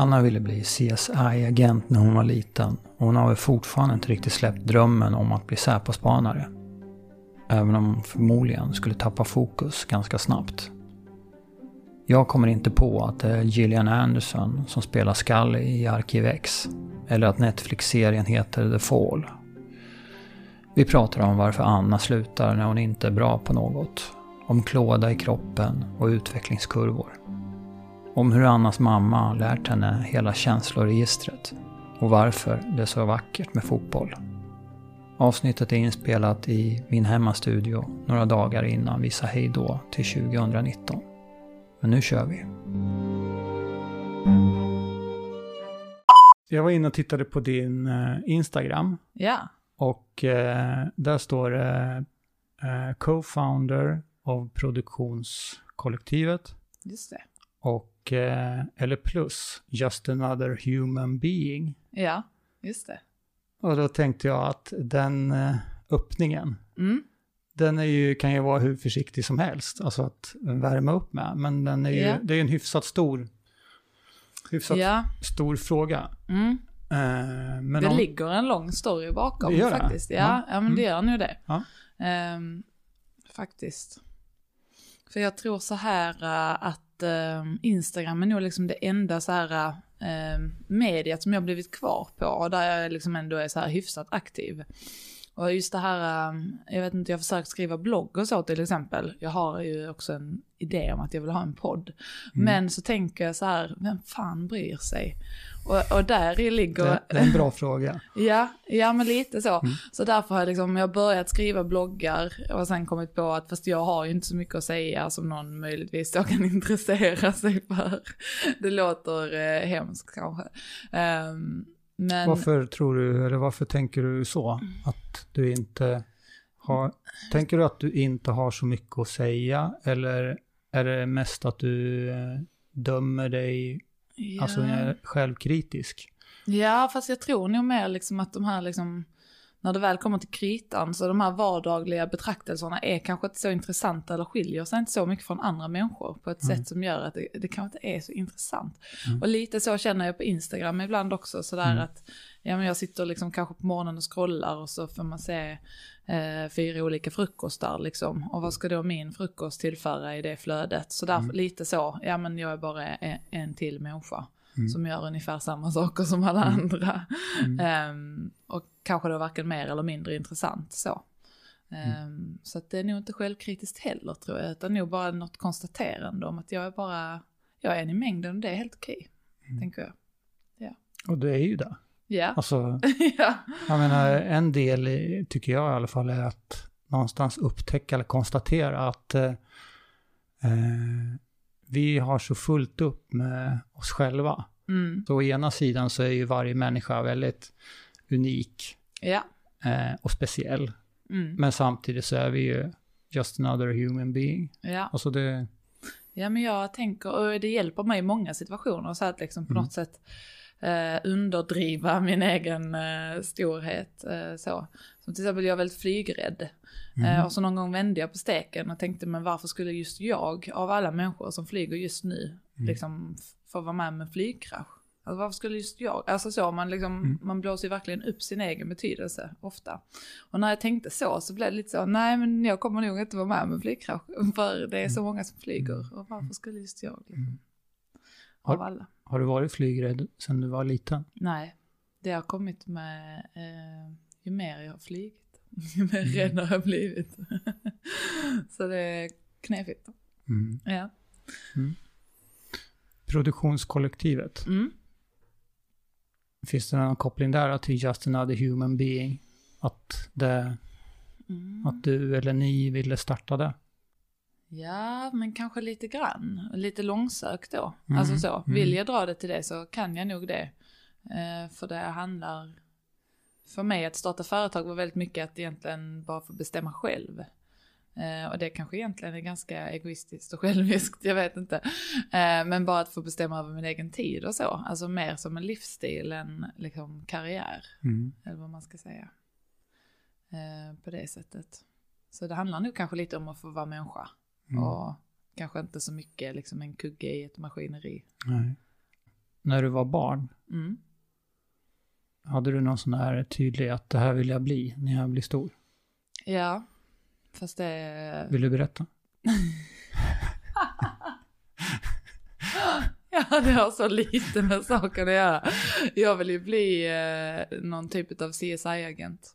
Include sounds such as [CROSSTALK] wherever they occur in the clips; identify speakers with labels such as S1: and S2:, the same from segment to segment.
S1: Anna ville bli CSI-agent när hon var liten och hon har väl fortfarande inte riktigt släppt drömmen om att bli Säpo-spanare. Även om hon förmodligen skulle tappa fokus ganska snabbt. Jag kommer inte på att det är Gillian Anderson som spelar Scully i Arkiv X. Eller att Netflix-serien heter The Fall. Vi pratar om varför Anna slutar när hon inte är bra på något. Om klåda i kroppen och utvecklingskurvor. Om hur Annas mamma lärt henne hela känsloregistret och varför det är så vackert med fotboll. Avsnittet är inspelat i min hemmastudio några dagar innan vi sa hej då till 2019. Men nu kör vi. Jag var inne och tittade på din eh, Instagram
S2: Ja,
S1: och eh, där står det eh, co-founder av produktionskollektivet
S2: just det.
S1: och eh, eller plus just another human being.
S2: Ja, just det.
S1: Och då tänkte jag att den eh, öppningen,
S2: Mm.
S1: den är ju, kan ju vara hur försiktig som helst, alltså att värma upp med. Men den är ju,
S2: Ja.
S1: det är en hyfsat stor, hyfsat
S2: Ja,
S1: stor fråga.
S2: mm.
S1: Eh, men
S2: det
S1: om,
S2: ligger en lång story bakom
S1: Det gör det?
S2: faktiskt. Ja,
S1: Ja.
S2: ja. men det
S1: Mm.
S2: gör nu det.
S1: Ja.
S2: Ehm, faktiskt. För jag tror så här äh, att eh, Instagram är nog liksom det enda så här eh, mediet som jag blivit kvar på där jag liksom ändå är så här hyfsat aktiv. Och just det här, ähm, jag vet inte, jag har försökt skriva blogg och så till exempel. Jag har ju också en idé om att jag vill ha en podd.
S1: Mm.
S2: Men så tänker jag så här, vem fan bryr sig? Och, och där i ligger...
S1: det, det är en bra [LAUGHS] fråga.
S2: Ja, ja men lite så.
S1: Mm.
S2: Så därför har jag, liksom, jag börjat skriva bloggar och sen kommit på att fast jag har ju inte så mycket att säga som någon möjligtvis då kan [LAUGHS] intressera sig för. Det låter eh, hemskt kanske. Ehm, men
S1: Varför tror du, eller varför tänker du så? Att du inte har, tänker du att du inte har så mycket att säga? Eller är det mest att du eh, dömer dig,
S2: ja,
S1: alltså är självkritisk?
S2: ja, fast jag tror nog mer liksom att de här liksom när det väl kommer till kritan så de här vardagliga betraktelserna är kanske inte så intressanta eller skiljer sig inte så mycket från andra människor på ett
S1: Mm.
S2: sätt som gör att det, det kanske inte är så intressant.
S1: Mm.
S2: Och lite så känner jag på Instagram ibland också sådär
S1: Mm.
S2: att ja, men jag sitter liksom kanske på morgonen och scrollar och så får man se eh, fyra olika frukostar liksom. Och vad ska då min frukost tillföra i det flödet? Så därför
S1: Mm.
S2: lite så, ja men jag är bara en, en till människa
S1: Mm.
S2: som gör ungefär samma saker som alla andra.
S1: Mm.
S2: Ehm, och kanske då varken mer eller mindre intressant så. Ehm, Så att det är nog inte självkritiskt heller tror jag, utan nog bara något konstaterande om att jag är bara, jag är en i mängden och det är helt okej,
S1: Mm.
S2: tänker jag.
S1: Och det är ju det.
S2: Ja,
S1: Alltså, [LAUGHS]
S2: ja,
S1: jag menar, en del i- tycker jag i alla fall är att någonstans upptäcka eller konstatera att eh, eh, vi har så fullt upp med oss själva.
S2: mm,
S1: Så å ena sidan så är ju varje människa väldigt unik
S2: ja,
S1: eh, och speciell.
S2: mm,
S1: Men samtidigt så är vi ju just another human being.
S2: ja.
S1: Alltså det,
S2: Ja men jag tänker, och det hjälper mig i många situationer så att liksom på
S1: Mm.
S2: något sätt eh, underdriva min egen eh, storhet. Eh, så. Som till exempel jag är väldigt flygrädd.
S1: Mm.
S2: Eh, och så någon gång vände jag på steken och tänkte men varför skulle just jag av alla människor som flyger just nu
S1: Mm.
S2: liksom få vara med om en flygkrasch? Alltså varför skulle just jag, alltså så man liksom,
S1: Mm.
S2: man blåser ju verkligen upp sin egen betydelse ofta. Och när jag tänkte så så blev det lite så, nej men jag kommer nog inte vara med om en flygkrasch [LAUGHS] för det är så många som flyger och varför skulle just jag liksom?
S1: Mm.
S2: Av alla.
S1: Har du varit flygrädd sedan du var liten?
S2: Nej, det har kommit med, eh, ju mer jag har flugit, [LAUGHS] ju mer
S1: Mm.
S2: rädd har jag blivit. [LAUGHS] så det är knepigt.
S1: Mm.
S2: Ja.
S1: Produktionskollektivet.
S2: Mm.
S1: Finns det någon koppling där till just another human being? Att, det,
S2: Mm.
S1: att du eller ni ville starta det?
S2: Ja, men kanske lite grann. Lite långsökt då.
S1: Mm,
S2: Alltså så,
S1: mm.
S2: vill jag dra det till det så kan jag nog det. Eh, för det handlar, för mig att starta företag var väldigt mycket att egentligen bara få bestämma själv. Eh, och det kanske egentligen är ganska egoistiskt och själviskt, [LAUGHS] jag vet inte. Eh, men bara att få bestämma över min egen tid och så. Alltså mer som en livsstil än liksom karriär,
S1: Mm.
S2: eller vad man ska säga. Eh, på det sättet. Så det handlar nog kanske lite om att få vara människa.
S1: Mm.
S2: Och kanske inte så mycket liksom en kugge i ett maskineri.
S1: Nej. när du var barn,
S2: Mm.
S1: Hade du någon sån där tydlig att det här vill jag bli när jag blir stor?
S2: Ja, fast det...
S1: Vill du berätta? [LAUGHS]
S2: Ja, det har så lite med saken att göra. Jag vill ju bli eh, någon typ av CSI-agent.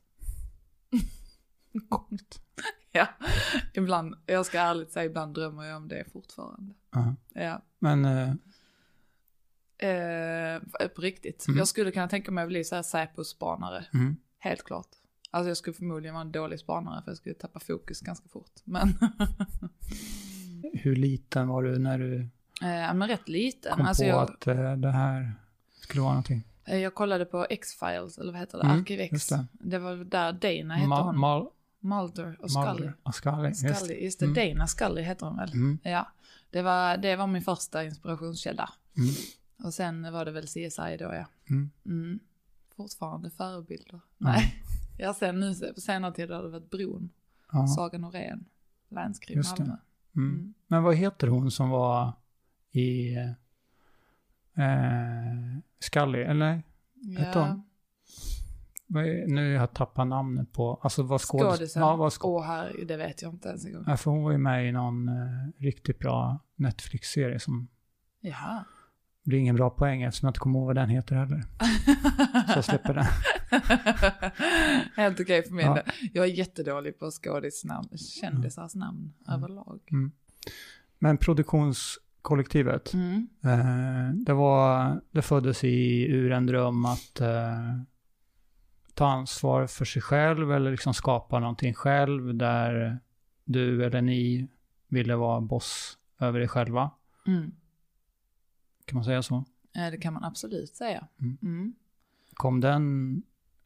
S1: Coolt. [LAUGHS]
S2: Ja, ibland, jag ska ärligt säga, ibland drömmer jag om det fortfarande.
S1: Ja.
S2: Ja,
S1: Men eh,
S2: eh, på riktigt.
S1: Mm.
S2: Jag skulle kunna tänka mig att bli så här Säpo-spanare,
S1: mm,
S2: helt klart. Alltså jag skulle förmodligen vara en dålig spanare för jag skulle tappa fokus ganska fort. Men, [LAUGHS]
S1: hur liten var du när du
S2: eh, men rätt liten.
S1: kom
S2: Alltså
S1: på
S2: jag,
S1: att eh, det här skulle vara någonting?
S2: eh, jag kollade på X-Files, eller vad heter det?
S1: Mm,
S2: Arkiv X.
S1: just det.
S2: Det var där Dana hette
S1: Ma-
S2: hon.
S1: Mal-
S2: Mulder och Scully.
S1: Mulder och Scully. Just.
S2: Scully, just det.
S1: Mm.
S2: Dana Scully heter hon väl?
S1: Mm,
S2: Ja, det var, det var min första inspirationskälla.
S1: mm,
S2: Och sen var det väl CSI då ja.
S1: mm.
S2: Mm. Fortfarande förebilder. Nej. [LAUGHS] Ja, sen nu på senare tid har det varit Bron,
S1: Ja,
S2: Saga Norén, Länskrim. Malmö.
S1: mm.
S2: Mm.
S1: Men vad heter hon som var i eh, Scully? Eller Hette
S2: Ja,
S1: hon? nu har jag tappat namnet på, alltså vad skådis...
S2: skådisen.
S1: Ja, vad skå-
S2: Åh här, det vet jag inte ens en gång.
S1: ja, för hon var ju med i någon eh, riktigt bra Netflix-serie som
S2: Jaha.
S1: Det blir ingen bra poäng eftersom jag inte kommer ihåg vad den heter heller. Så jag släpper den. [LAUGHS]
S2: Helt okej för min
S1: Ja.
S2: Jag är jättedålig på skådisnamn, kändisars namn
S1: Mm.
S2: överlag.
S1: Men produktionskollektivet,
S2: Mm.
S1: eh, det var, det föddes i, ur en dröm att eh, ta ansvar för sig själv eller liksom skapa någonting själv där du eller ni ville vara boss över er själva.
S2: Mm.
S1: Kan man säga så?
S2: Eh, Det kan man absolut säga.
S1: Mm.
S2: Mm.
S1: Kom den,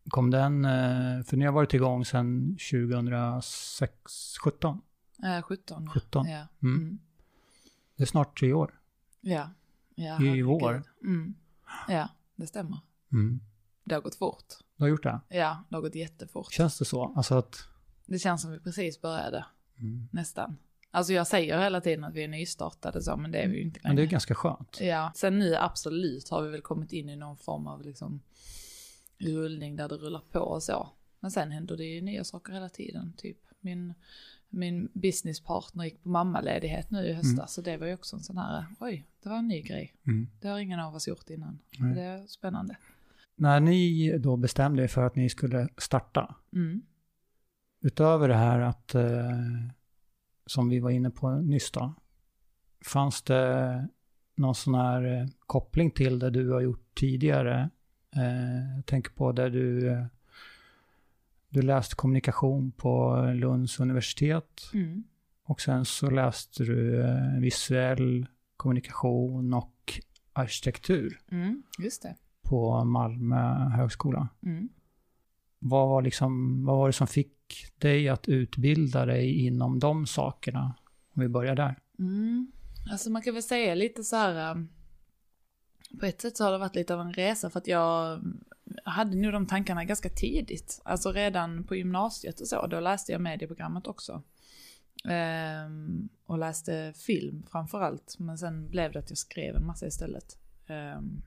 S1: kom den, eh, för ni har varit igång sedan 2006, 17?
S2: Eh, 17.
S1: 17.
S2: Ja.
S1: Mm.
S2: Mm.
S1: Det är snart tre år.
S2: Ja. ja
S1: I vår.
S2: Mm. Ja, det stämmer.
S1: Mm.
S2: Det har gått fort.
S1: Du har gjort det?
S2: Ja, det har gått jättefort.
S1: Känns det så? Alltså att...
S2: Det känns som vi precis började, nästan. Alltså jag säger hela tiden att vi är nystartade så, men det är vi ju inte
S1: Men det är
S2: längre.
S1: ganska skönt.
S2: Ja, sen nu absolut har vi väl kommit in i någon form av liksom rullning där det rullar på och så. Men sen händer det ju nya saker hela tiden, typ min, min businesspartner gick på mammaledighet nu i höstas,
S1: Mm.
S2: så det var ju också en sån här, oj, det var en ny grej.
S1: Mm.
S2: Det har ingen av oss gjort innan.
S1: Nej.
S2: Det är spännande.
S1: När ni då bestämde er för att ni skulle starta,
S2: Mm.
S1: utöver det här att, eh, som vi var inne på nyss då, fanns det någon sån här eh, koppling till det du har gjort tidigare? Eh, jag tänker på där du, eh, du läste kommunikation på Lunds universitet
S2: Mm.
S1: och sen så läste du visuell kommunikation och arkitektur
S2: Mm. Just det.
S1: på Malmö högskola.
S2: Mm.
S1: Vad var, liksom, vad var det som fick dig att utbilda dig inom de sakerna? Om vi börjar där.
S2: Mm. Alltså man kan väl säga lite så här. Um, på ett sätt så har det varit lite av en resa för att jag hade nog de tankarna ganska tidigt. Alltså redan på gymnasiet och så, då läste jag medieprogrammet också. Ehm, och läste film framförallt. men sen blev det att jag skrev en massa istället. Ehm,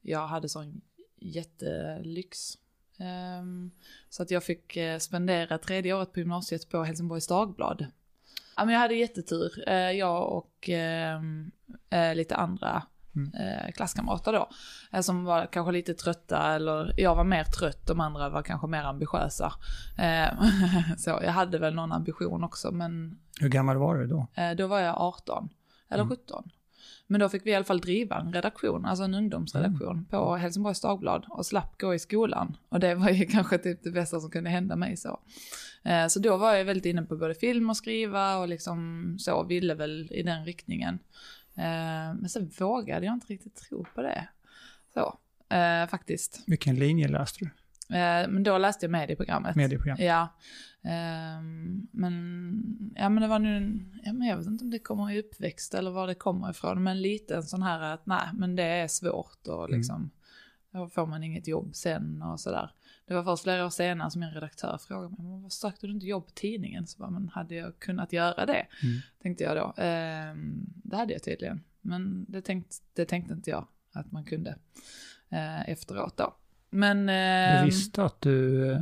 S2: jag hade sån jättelyx. Ehm, så att jag fick eh, spendera tredje året på gymnasiet på Helsingborgs Dagblad. Ja, men jag hade jättetur. Eh, jag och ehm, eh, lite andra
S1: Mm.
S2: klasskamrater då. Som var kanske lite trötta, eller jag var mer trött, de andra var kanske mer ambitiösa. Eh, [LAUGHS] så jag hade väl någon ambition också, men
S1: Hur gammal var du då?
S2: då var jag 18, eller
S1: Mm.
S2: 17. Men då fick vi i alla fall driva en redaktion, alltså en ungdomsredaktion
S1: Mm.
S2: på Helsingborgs Dagblad och slapp gå i skolan. Och det var ju [LAUGHS] kanske typ det bästa som kunde hända mig så. Eh, Så då var jag väldigt inne på både film och skriva och liksom så, ville väl i den riktningen. Eh, Men sen vågade jag inte riktigt tro på det. Så, eh, faktiskt.
S1: Vilken linje läste du?
S2: Men då läste jag medieprogrammet.
S1: Medieprogram.
S2: Ja. Ehm, men, ja men det var nu, en- ja, men jag vet inte om det kommer i uppväxt eller var det kommer ifrån, men lite en sån här att nej, men det är svårt och
S1: Mm.
S2: liksom, då får man inget jobb sen och sådär. Det var först flera år senare som en redaktör frågade mig, men vad sökte du inte jobb på tidningen? Så bara, men hade jag kunnat göra det?
S1: Mm.
S2: Tänkte jag då. Ehm, det hade jag tydligen, men det, tänkt, det tänkte inte jag. att man kunde eh, efteråt då. Men...
S1: Du
S2: Eh,
S1: visste att du eh,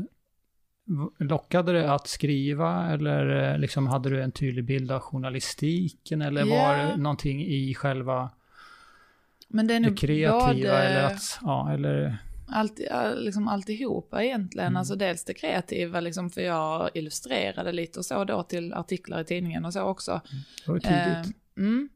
S1: lockade det att skriva eller eh, liksom hade du en tydlig bild av journalistiken eller var
S2: Ja.
S1: det någonting i själva
S2: men det är
S1: det kreativa
S2: både...
S1: eller att, ja, eller
S2: Allt, liksom alltihopa egentligen.
S1: Mm.
S2: Alltså dels det kreativa, liksom, för jag illustrerade lite och så då till artiklar i tidningen och så också.
S1: det var tidigt.
S2: Eh, mm.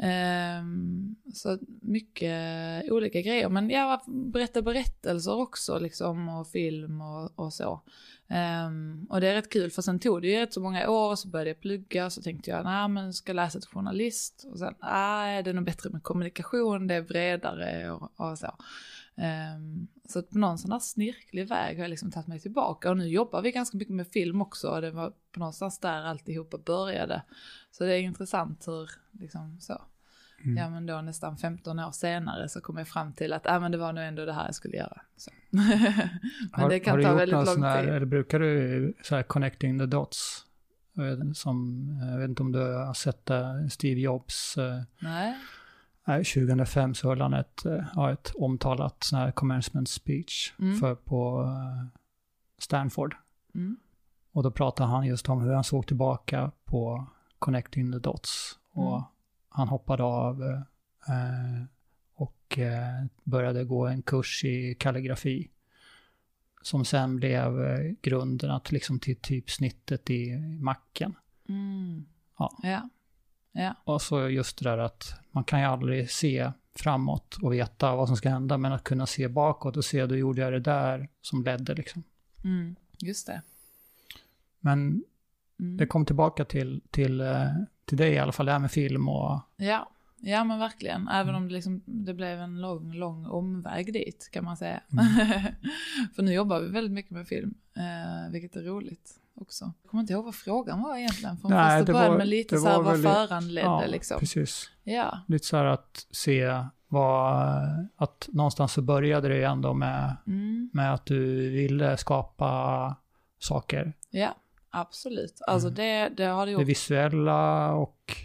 S2: Ehm, så mycket olika grejer. Men jag berätta berättelser också liksom och film och, och så. Ehm, och det är rätt kul för sen tog det ju rätt så många år och så började jag plugga så tänkte jag nej men ska läsa till journalist och sen nej det är nog bättre med kommunikation det är bredare och, och så. Ehm, så på någon sån här snirklig väg har jag liksom tagit mig tillbaka och nu jobbar vi ganska mycket med film också och det var på någonstans där alltihopa började. Så det är intressant hur, liksom så.
S1: Mm.
S2: Ja men då nästan 15 år senare så kom jag fram till att äh, men det var nog ändå det här jag skulle göra. [LAUGHS] Men det kan
S1: du
S2: ta
S1: gjort
S2: väldigt lång
S1: här,
S2: tid.
S1: Eller brukar du så här connecting the dots? Som, jag vet inte om du har sett det, Steve Jobs. eh,
S2: Nej.
S1: Nej, 2005 så höll han ett, eh, ja, ett omtalat sån här commencement speech
S2: Mm.
S1: för, på eh, Stanford.
S2: Mm.
S1: Och då pratade han just om hur han såg tillbaka på Connecting the Dots. Och
S2: Mm.
S1: han hoppade av eh, eh, och eh, började gå en kurs i kalligrafi. Som sen blev eh, grunden att liksom till typsnittet i macken.
S2: Mm.
S1: Ja.
S2: Ja. Ja.
S1: Och så just det där att man kan ju aldrig se framåt och veta vad som ska hända, men att kunna se bakåt och se, då gjorde jag det där som ledde liksom.
S2: Mm. Just det.
S1: Men
S2: Mm.
S1: det kom tillbaka till, till, eh, till dig i alla fall, det här med film och...
S2: Ja. ja, men verkligen. Även
S1: Mm.
S2: om det, liksom, det blev en lång, lång omväg dit kan man säga.
S1: Mm. [LAUGHS]
S2: För nu jobbar vi väldigt mycket med film, eh, vilket är roligt också. Jag kommer inte ihåg vad frågan var egentligen. För
S1: Nej,
S2: först
S1: det
S2: började
S1: var-
S2: med lite
S1: det
S2: så här vad föranledde
S1: ja,
S2: liksom.
S1: precis.
S2: Ja.
S1: Lite så här att se vad... Att någonstans så började det ju ändå med,
S2: Mm.
S1: med att du ville skapa saker.
S2: Ja, absolut. Alltså
S1: Mm.
S2: det, det har det
S1: Det
S2: gjort.
S1: visuella och,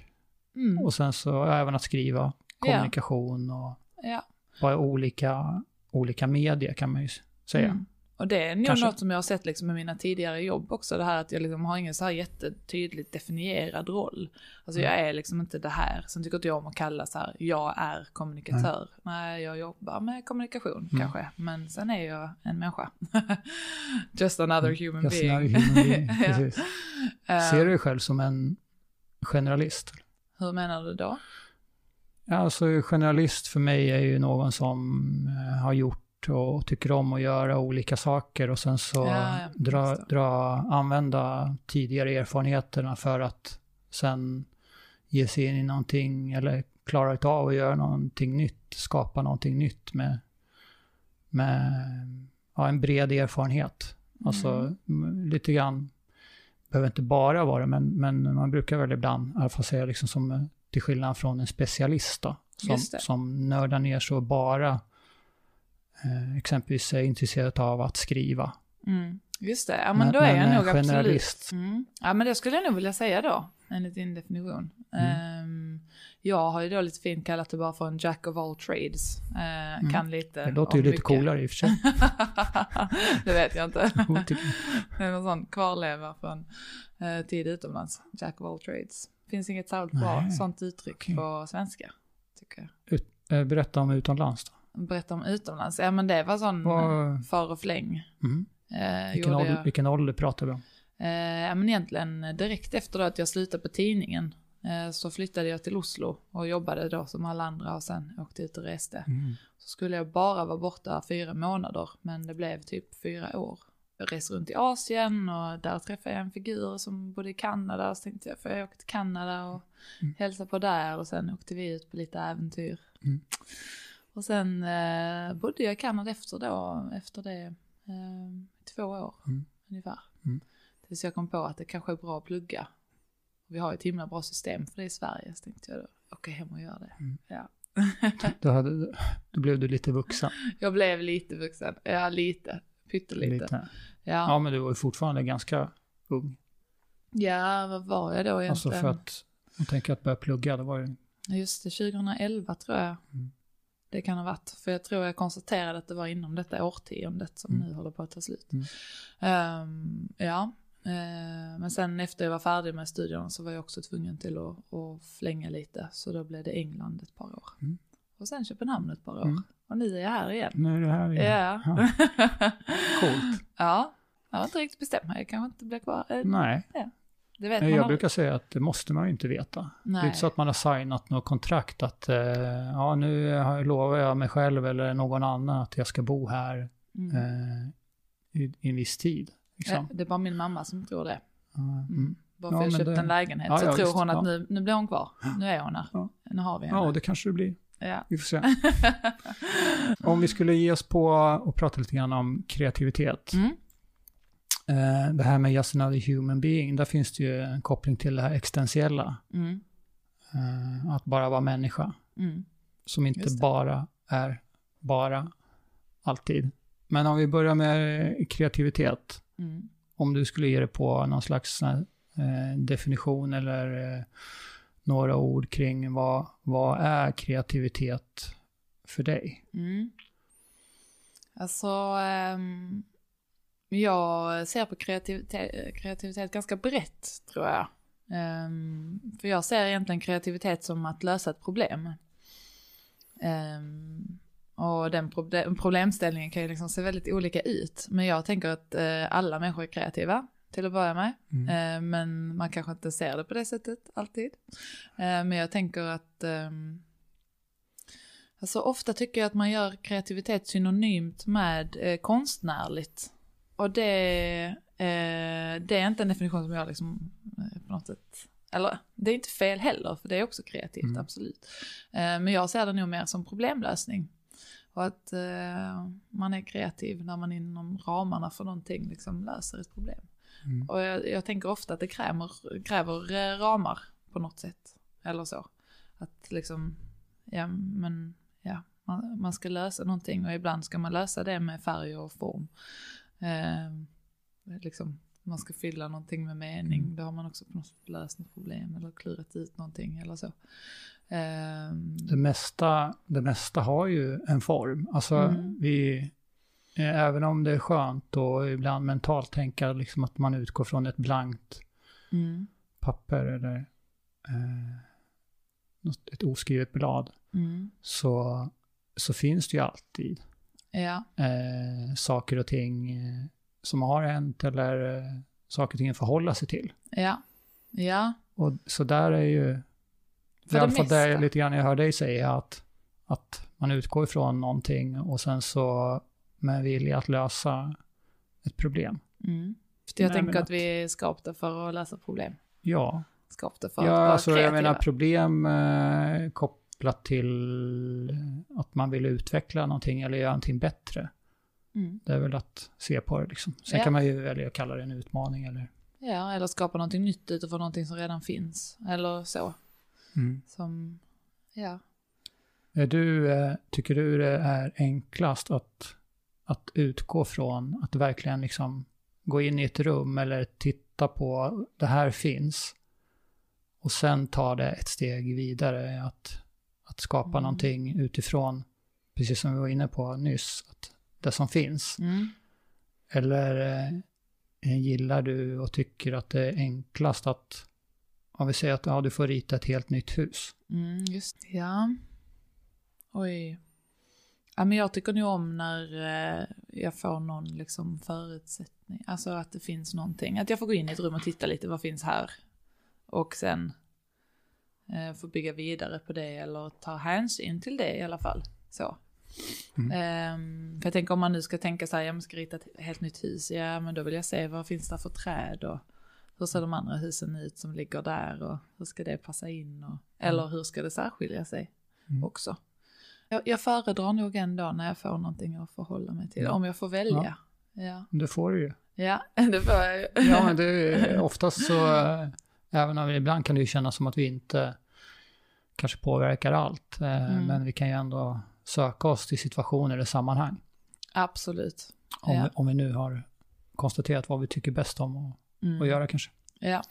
S2: Mm.
S1: och sen så även att skriva kommunikation och
S2: Ja.
S1: bara olika, olika medier kan man ju säga.
S2: Mm. Och det är nog
S1: Kanske.
S2: något som jag har sett liksom med mina tidigare jobb också, det här att jag liksom har ingen så här jättetydligt definierad roll. Alltså
S1: Mm.
S2: jag är liksom inte det här. Sen tycker inte jag om att kalla så här, jag är kommunikatör. Nej, jag jobbar med kommunikation
S1: Mm.
S2: kanske, men sen är jag en människa. [LAUGHS] Just another human
S1: Just
S2: being.
S1: another human being, [LAUGHS]
S2: Ja. Eh,
S1: Ser du dig själv som en generalist?
S2: Hur menar du då?
S1: Ja, alltså generalist för mig är ju någon som eh, har gjort och tycker om att göra olika saker och sen så
S2: Ja,
S1: dra, dra, använda tidigare erfarenheterna för att sen ge sig in i någonting eller klara av att göra någonting nytt, skapa någonting nytt med, med ja, en bred erfarenhet. Alltså
S2: Mm.
S1: m- lite grann, behöver inte bara vara men, men man brukar väl ibland i alla fall säga liksom som till skillnad från en specialist då, som, som nördar ner sig och bara exempelvis är intresserad av att skriva.
S2: Mm. Just det, ja men,
S1: Men-
S2: då är
S1: men
S2: jag nog absolut.
S1: generalist.
S2: Mm. Ja men det skulle jag nog vilja säga då, enligt din definition.
S1: Mm.
S2: Ehm, jag har ju då lite fint kallat det bara för en jack of all trades. Eh, Kan lite
S1: Mm. Det låter ju lite
S2: mycket.
S1: coolare i och för sig. [LAUGHS]
S2: det vet jag inte. [LAUGHS] Det är någon sån kvarleva från eh, tid utomlands. Jack of all trades. Finns inget särskilt bra sånt uttryck
S1: Okej.
S2: på svenska. Tycker jag.
S1: Ut, eh, berätta om utomlands då.
S2: Berätta om utomlands. Ja men det var sån
S1: Vad...
S2: för och fläng.
S1: Mm.
S2: Eh,
S1: Vilken, ålder,
S2: jag.
S1: vilken ålder pratar vi om?
S2: Eh, ja, men egentligen direkt efter då att jag slutade på tidningen eh, så flyttade jag till Oslo och jobbade då som alla andra och sen åkte ut och reste.
S1: Mm.
S2: Så skulle jag bara vara borta fyra månader men det blev typ fyra år. Jag reste runt i Asien och där träffade jag en figur som bodde i Kanada så tänkte jag får jag åka till Kanada och
S1: Mm.
S2: hälsa på där och sen åkte vi ut på lite äventyr.
S1: Mm.
S2: Och sen eh, bodde jag i Kanada efter då, efter det, eh, två år
S1: Mm.
S2: ungefär.
S1: Mm.
S2: Tills jag kom på att det kanske är bra att plugga. Vi har ju ett himla bra system för det i Sverige, så tänkte jag då, åka hem och göra det.
S1: Mm.
S2: Ja.
S1: Då, hade, då blev du lite vuxen. [LAUGHS]
S2: Jag blev lite vuxen, ja lite, pyttelite.
S1: Lite.
S2: Ja.
S1: Ja, men du var ju fortfarande ganska ung.
S2: ja, vad var jag då
S1: Alltså
S2: egentligen?
S1: för att, jag tänker att börja plugga, då var det
S2: Just det, 2011 tror jag.
S1: Mm.
S2: Det kan ha varit. För jag tror jag konstaterade att det var inom detta årtiondet som
S1: Mm.
S2: nu håller på att ta slut.
S1: Mm.
S2: Ehm, ja, Eh, men sen efter jag var färdig med studierna så var jag också tvungen till att, att flänga lite. Så då blev det England ett par år.
S1: Mm.
S2: Och sen Köpenhamn ett par år.
S1: Mm.
S2: Och nu är jag här igen.
S1: Nu är det här igen.
S2: Ja. [LAUGHS]
S1: Coolt.
S2: ja, jag har inte riktigt bestämt mig. Jag kanske inte blir kvar.
S1: Nej,
S2: Det vet man
S1: jag
S2: aldrig.
S1: brukar säga att det måste man ju inte veta. Det är
S2: Nej.
S1: inte så att man har signat något kontrakt att eh, ja, nu har- lovar jag mig själv eller någon annan att jag ska bo här
S2: Mm.
S1: eh, i, i en viss tid. Liksom.
S2: Eh, Det är bara min mamma som tror det.
S1: Ja, mm.
S2: Bara för
S1: Ja,
S2: jag
S1: men
S2: köpte
S1: det-
S2: en lägenhet
S1: Ja,
S2: så
S1: ja,
S2: tror
S1: visst.
S2: hon att nu, nu blir hon kvar. Nu är hon här. Nu har vi henne.
S1: ja, det kanske det blir.
S2: Ja.
S1: Vi får se. [LAUGHS] Om vi skulle ge oss på och prata lite grann om kreativitet.
S2: Mm.
S1: Eh, det här med just another human being, där finns det ju en koppling till det här existentiella.
S2: Mm.
S1: Eh, att bara vara människa.
S2: Mm.
S1: Som inte bara är bara alltid. Men om vi börjar med kreativitet.
S2: Mm.
S1: Om du skulle ge det på någon slags eh, definition eller eh, några ord kring vad, vad är kreativitet för dig?
S2: Mm. Alltså, ehm, jag ser på kreativitet, kreativitet ganska brett tror jag. Ehm, för jag ser egentligen kreativitet som att lösa ett problem. Ehm, och den proble- problemställningen kan ju liksom se väldigt olika ut. Men jag tänker att eh, alla människor är kreativa till att börja med.
S1: Mm.
S2: Eh, men man kanske inte ser det på det sättet alltid. Eh, men jag tänker att ehm, Alltså ofta tycker jag att man gör kreativitet synonymt med eh, konstnärligt. Och det, eh, det är inte en definition som jag liksom eh, på något sätt, eller det är inte fel heller för det är också kreativt,
S1: Mm.
S2: absolut. Eh, men jag ser det nog mer som problemlösning. Och att eh, man är kreativ när man inom ramarna för någonting liksom löser ett problem.
S1: Mm.
S2: Och jag, jag tänker ofta att det kräver, kräver eh, ramar på något sätt. Eller så. Att liksom, ja men, ja, man, man ska lösa någonting och ibland ska man lösa det med färg och form. Eh, liksom, man ska fylla någonting med mening,
S1: Mm.
S2: då har man också på något sätt löst något problem eller klurat ut någonting eller så. Eh,
S1: Det, mesta, det mesta har ju en form. Alltså
S2: Mm.
S1: vi, eh, även om det är skönt och ibland mentalt tänka liksom att man utgår från ett blankt
S2: mm,
S1: papper eller eh, något- ett oskrivet blad.
S2: mm,
S1: Så, så finns det ju alltid
S2: ja,
S1: eh, saker och ting eh, som har hänt eller eh, saker och ting att förhålla sig till.
S2: ja, ja,
S1: Och så där är ju,
S2: För
S1: i alla fall det
S2: mesta.
S1: lite grann jag hör dig säga att, att man utgår ifrån någonting och sen så med vilja att lösa ett problem.
S2: Mm. För jag
S1: Nej,
S2: tänker att
S1: att-
S2: vi är skapta för att lösa problem.
S1: Ja,
S2: Skapta för att
S1: ja
S2: vara
S1: alltså jag
S2: kreativa.
S1: menar problem eh, kopplat till att man vill utveckla någonting eller göra någonting bättre.
S2: Mm.
S1: Det är väl att se på det liksom. Sen
S2: Ja.
S1: kan man ju välja att kalla det en utmaning eller...
S2: Ja, eller skapa någonting nytt utifrån någonting som redan finns. Eller så.
S1: Mm.
S2: Som, ja.
S1: Är du, eh, tycker du det är enklast att, att utgå från att verkligen liksom gå in i ett rum eller titta på det här finns och sen ta det ett steg vidare att, att skapa
S2: Mm.
S1: någonting utifrån, precis som vi var inne på nyss, att det som finns.
S2: Mm.
S1: Eller eh, gillar du och tycker att det är enklast att, om vi säger att ja, du får rita ett helt nytt hus.
S2: Mm, just Ja. Oj. Ja, men jag tycker nog om när eh, jag får någon liksom förutsättning. Alltså att det finns någonting. Att jag får gå in i ett rum och titta lite, vad finns här? Och sen få bygga vidare på det eller ta hänsyn till det i alla fall. Så.
S1: Mm.
S2: Ehm, för jag tänker om man nu ska tänka så här, jag ska rita ett helt nytt hus. Ja, men då vill jag se vad finns det för träd och hur ser de andra husen ut som ligger där och hur ska det passa in och, eller hur ska det särskilja sig
S1: Mm.
S2: också. Jag, jag föredrar nog ändå när jag får någonting att förhålla mig till,
S1: Ja.
S2: om jag får välja. Ja,
S1: Det får du ju.
S2: ja [LAUGHS] det får jag ju.
S1: Ja, men det är oftast så, eh, [LAUGHS] även om ibland kan det ju kännas som att vi inte kanske påverkar allt, eh,
S2: Mm.
S1: men vi kan ju ändå söka oss till situationer eller sammanhang.
S2: Absolut.
S1: Om,
S2: Ja.
S1: om vi nu har konstaterat vad vi tycker bäst om att,
S2: Mm.
S1: att göra kanske.
S2: Ja.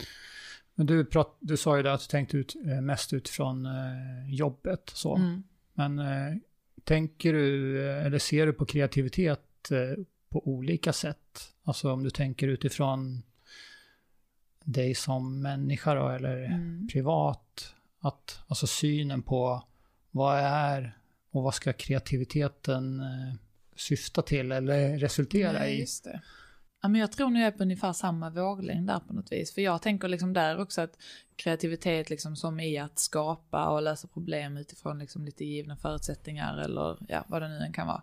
S1: Men du, prat, du sa ju det att du tänkte ut, eh, mest utifrån eh, jobbet så.
S2: Mm.
S1: Men tänker du, eller ser du på kreativitet på olika sätt? Alltså om du tänker utifrån dig som människa då, eller
S2: Mm.
S1: privat. Att, alltså synen på vad är och vad ska kreativiteten eh, syfta till eller resultera
S2: Nej,
S1: i?
S2: Ja, men jag tror nu jag är på ungefär samma våglängd där på något vis. För jag tänker liksom där också att kreativitet liksom som i att skapa och lösa problem utifrån liksom lite givna förutsättningar eller ja, vad det nu än kan vara.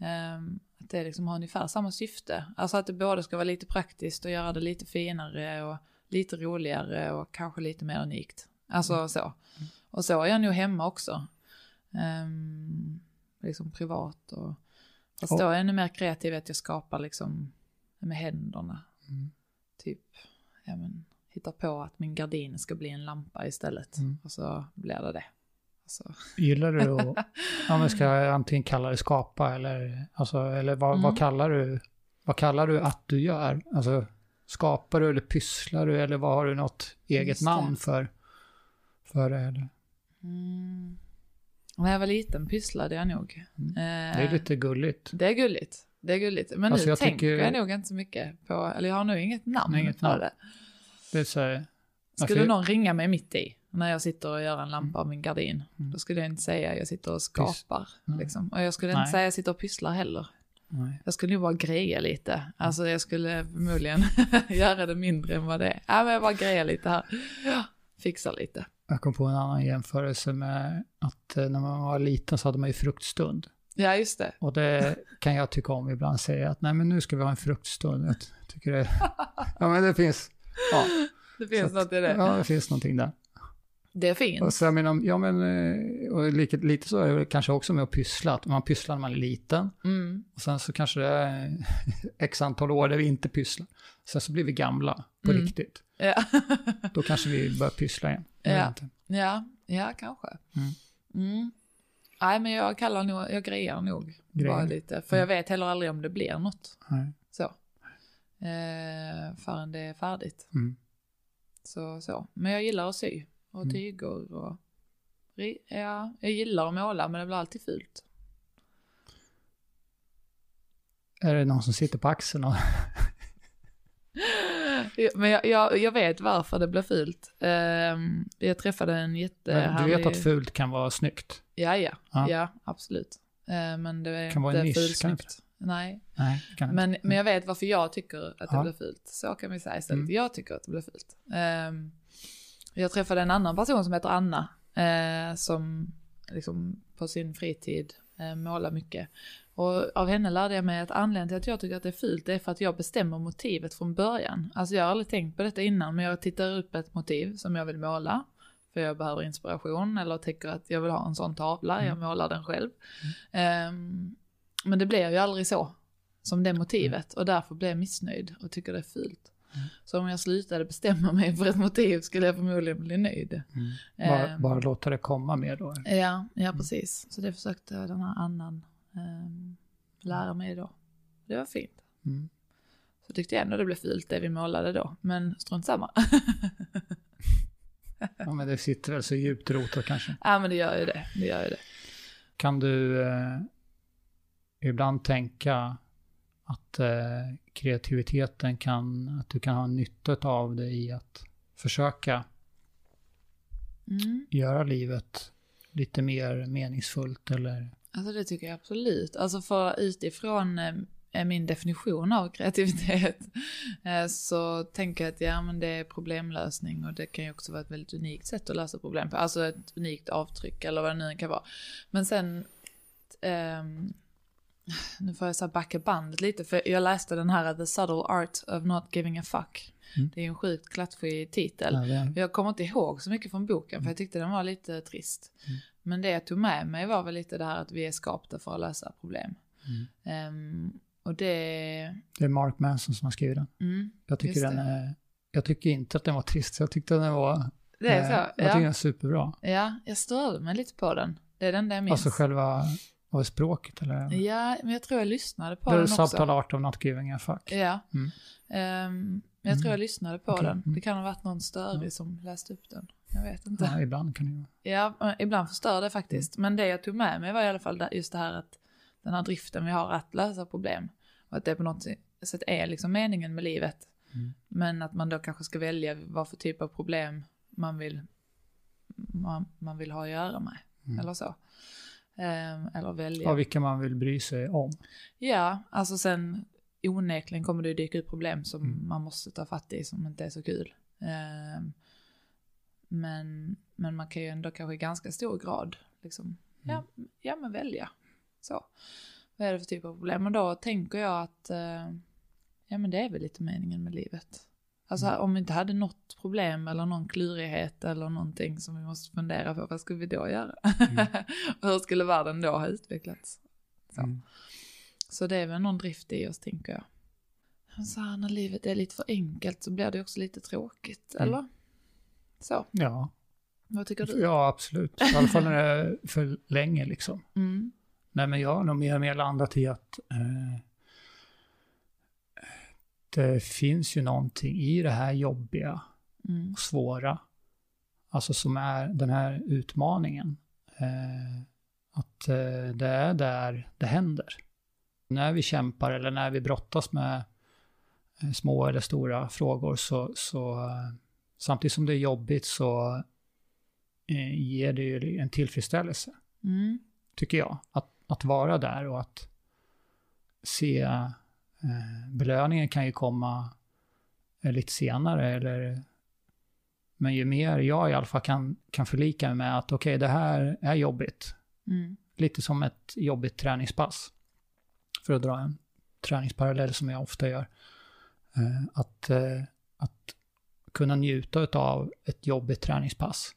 S2: Ehm, att det liksom har ungefär samma syfte. Alltså att det både ska vara lite praktiskt och göra det lite finare och lite roligare och kanske lite mer unikt. Alltså så. Och så är jag nog hemma också. Ehm, liksom privat och... Fast
S1: Och-
S2: då är jag ännu mer kreativ att jag skapar liksom med händerna.
S1: Mm.
S2: Typ, ja men, hittar på att min gardin ska bli en lampa istället.
S1: Mm.
S2: Och så blir det det. Alltså,
S1: Gillar du att, [LAUGHS] ja men ska jag antingen kalla det skapa eller, alltså, eller vad, vad
S2: Mm.
S1: kallar du, vad kallar du att du gör? Alltså skapar du eller pysslar du eller vad har du något eget
S2: Just det.
S1: namn för? För det eller?
S2: mm. När jag var liten pysslade jag nog.
S1: Mm.
S2: Eh,
S1: Det är lite gulligt.
S2: Det är gulligt. Det är gulligt. Men
S1: Alltså,
S2: nu
S1: jag
S2: tänker jag nog inte så mycket på, eller jag har nog inget namn
S1: inget
S2: för
S1: namn.
S2: det.
S1: Det är så här,
S2: Skulle
S1: Alltså,
S2: någon ringa mig mitt i, när jag sitter och gör en lampa av min gardin,
S1: Mm.
S2: då skulle jag inte säga jag sitter och skapar. Liksom. Och jag skulle
S1: Nej.
S2: inte säga jag sitter och pysslar heller.
S1: Nej.
S2: Jag skulle ju bara greja lite. Alltså jag skulle förmodligen [LAUGHS] göra det mindre än vad det är. Ja, men jag bara grejar lite här. Ja, fixar lite.
S1: Jag kom på en annan jämförelse med att eh, när man var liten så hade man ju fruktstund.
S2: Ja, just det.
S1: Och det kan jag tycka om ibland, säga att nej men nu ska vi ha en fruktstund. Jag tycker det, [LAUGHS] ja men det finns, ja,
S2: Det finns
S1: Så
S2: något i det.
S1: ja det finns någonting där.
S2: Det
S1: Och
S2: finns.
S1: så jag menar, ja men, eh, och lite, lite så är det kanske också med att pyssla, att man pysslar när man är liten.
S2: Mm.
S1: Och sen så kanske det är [LAUGHS] x antal år där vi inte pysslar. Sen så blir vi gamla på
S2: Mm.
S1: riktigt.
S2: Ja.
S1: Då kanske vi börjar pyssla igen.
S2: Ja. ja, ja, kanske.
S1: Mm.
S2: Mm. Nej, men jag kallar nog, jag grejar nog.
S1: Grejer.
S2: Bara lite. För jag vet heller aldrig om det blir något.
S1: Nej.
S2: Så. Eh, förrän det är färdigt.
S1: Mm.
S2: Så, så. Men jag gillar att sy. Och
S1: Mm.
S2: tyger och... Ja, jag gillar att måla men det blir alltid fult.
S1: Är det någon som sitter på axeln och...
S2: Men jag, jag, jag vet varför det blir fult. Ehm, jag träffade en jättehärlig...
S1: du vet att fult kan vara snyggt?
S2: Ja, ja.
S1: Ja.
S2: Ja, absolut. Eh, men det är
S1: Kan vara en nisch, kan
S2: fulsnyggt. Nej,
S1: Nej, det kan
S2: men,
S1: inte.
S2: men jag vet varför jag tycker att det
S1: Ja.
S2: blir fult. Så kan vi säga istället.
S1: Mm.
S2: Jag tycker att det blir fult. Ehm, jag träffade en annan person som heter Anna. eh, som liksom på sin fritid eh, målar mycket. Och av henne lärde jag mig att anledningen till att jag tycker att det är fult det är för att jag bestämmer motivet från början. Alltså jag har aldrig tänkt på detta innan men jag tittar upp ett motiv som jag vill måla. För jag behöver inspiration eller tänker att jag vill ha en sån tavla, jag målar den själv. Ehm, men det blir ju aldrig så som det motivet och därför blir jag missnöjd och tycker det är fult. Så om jag slutade bestämma mig för ett motiv skulle jag förmodligen bli nöjd.
S1: Mm. Bara,
S2: Ehm.
S1: bara låta det komma mer då.
S2: Ja, ja precis. Så det försökte den här annan ehm, lära mig då. Det var fint.
S1: Mm.
S2: Så tyckte jag ändå det blev fult det vi målade då, men strunt samma.
S1: Ja, men det sitter väl så djupt rotat kanske.
S2: ja men det gör ju det, det gör ju det.
S1: Kan du eh, ibland tänka att eh, kreativiteten kan, att du kan ha nytta av det i att försöka
S2: Mm.
S1: göra livet lite mer meningsfullt eller?
S2: Alltså det tycker jag absolut. Alltså för utifrån eh, min definition av kreativitet [LAUGHS] eh, så tänker jag att ja men det är problemlösning och det kan ju också vara ett väldigt unikt sätt att lösa problem på. Alltså ett unikt avtryck eller vad det nu kan vara. Men sen ehm, nu får jag så backa bandet lite för jag läste den här The Subtle Art of Not Giving a Fuck.
S1: Mm.
S2: Det är en sjukt klatschig titel.
S1: Ja,
S2: Jag kommer inte ihåg så mycket från boken för jag tyckte den var lite trist.
S1: Mm.
S2: Men det jag tog med mig var väl lite det här att vi är skapta för att lösa problem.
S1: Mm.
S2: Ehm, och det...
S1: det är Mark Manson som har skrivit den.
S2: Mm,
S1: Jag tycker, den är, jag tycker inte att den var trist, jag tyckte den var...
S2: det är
S1: eh,
S2: så.
S1: Jag tycker den
S2: Ja,
S1: är superbra.
S2: ja, jag störde mig lite på den. Det är den där jag minns.
S1: Alltså själva, var det språket eller?
S2: Ja, men jag tror jag lyssnade på
S1: Det
S2: den också.
S1: Subtle Art of Not Giving a Fuck.
S2: Ja.
S1: Mm.
S2: Men jag tror
S1: Mm.
S2: jag lyssnade på
S1: Okej,
S2: den.
S1: mm.
S2: Det kan ha varit någon störig som läste upp den. Jag vet inte.
S1: Ja, ibland kan det ju.
S2: Ja, eh, ibland förstör det faktiskt. Men det jag tog med mig var i alla fall just det här att den här driften vi har att lösa problem. Och att det på något sätt är liksom meningen med livet.
S1: Mm.
S2: Men att man då kanske ska välja vad för typ av problem man vill, man, man vill ha att göra med.
S1: Mm.
S2: Eller så. Ehm, eller välja.
S1: Ja, vilka man vill bry sig om.
S2: Ja, alltså sen onekligen kommer det ju dyka upp problem som
S1: Mm.
S2: man måste ta fatt i som inte är så kul. Ehm, men, men man kan ju ändå kanske i ganska stor grad liksom, ja, ja men välja. Så. Vad är det för typ av problem? Och då tänker jag att eh, ja men det är väl lite meningen med livet. Alltså om vi inte hade något problem eller någon klurighet eller någonting som vi måste fundera på, vad skulle vi då göra?
S1: Mm. [LAUGHS]
S2: och hur skulle världen då ha utvecklats? Så.
S1: Mm.
S2: Så det är väl någon drift i oss, tänker jag. Men Så här, när livet är lite för enkelt så blir det också lite tråkigt,
S1: Mm.
S2: eller? Så,
S1: Ja,
S2: vad tycker du?
S1: ja, absolut. I alla fall när det är för länge liksom. [LAUGHS]
S2: Mm.
S1: Nej, men jag har nog mer landat i att eh, det finns ju någonting i det här jobbiga
S2: Mm.
S1: och svåra, alltså som är den här utmaningen. Eh, att eh, det är där det händer. När vi kämpar eller när vi brottas med eh, små eller stora frågor så, så eh, samtidigt som det är jobbigt så eh, ger det ju en tillfredsställelse
S2: Mm.
S1: tycker jag. Att, att vara där och att se eh, belöningen kan ju komma eh, lite senare eller men ju mer jag i alla fall kan, kan förlika mig med att okej, det här är jobbigt.
S2: Mm.
S1: Lite som ett jobbigt träningspass. För att dra en träningsparallell som jag ofta gör. Eh, att, eh, att kunna njuta av ett jobbigt träningspass.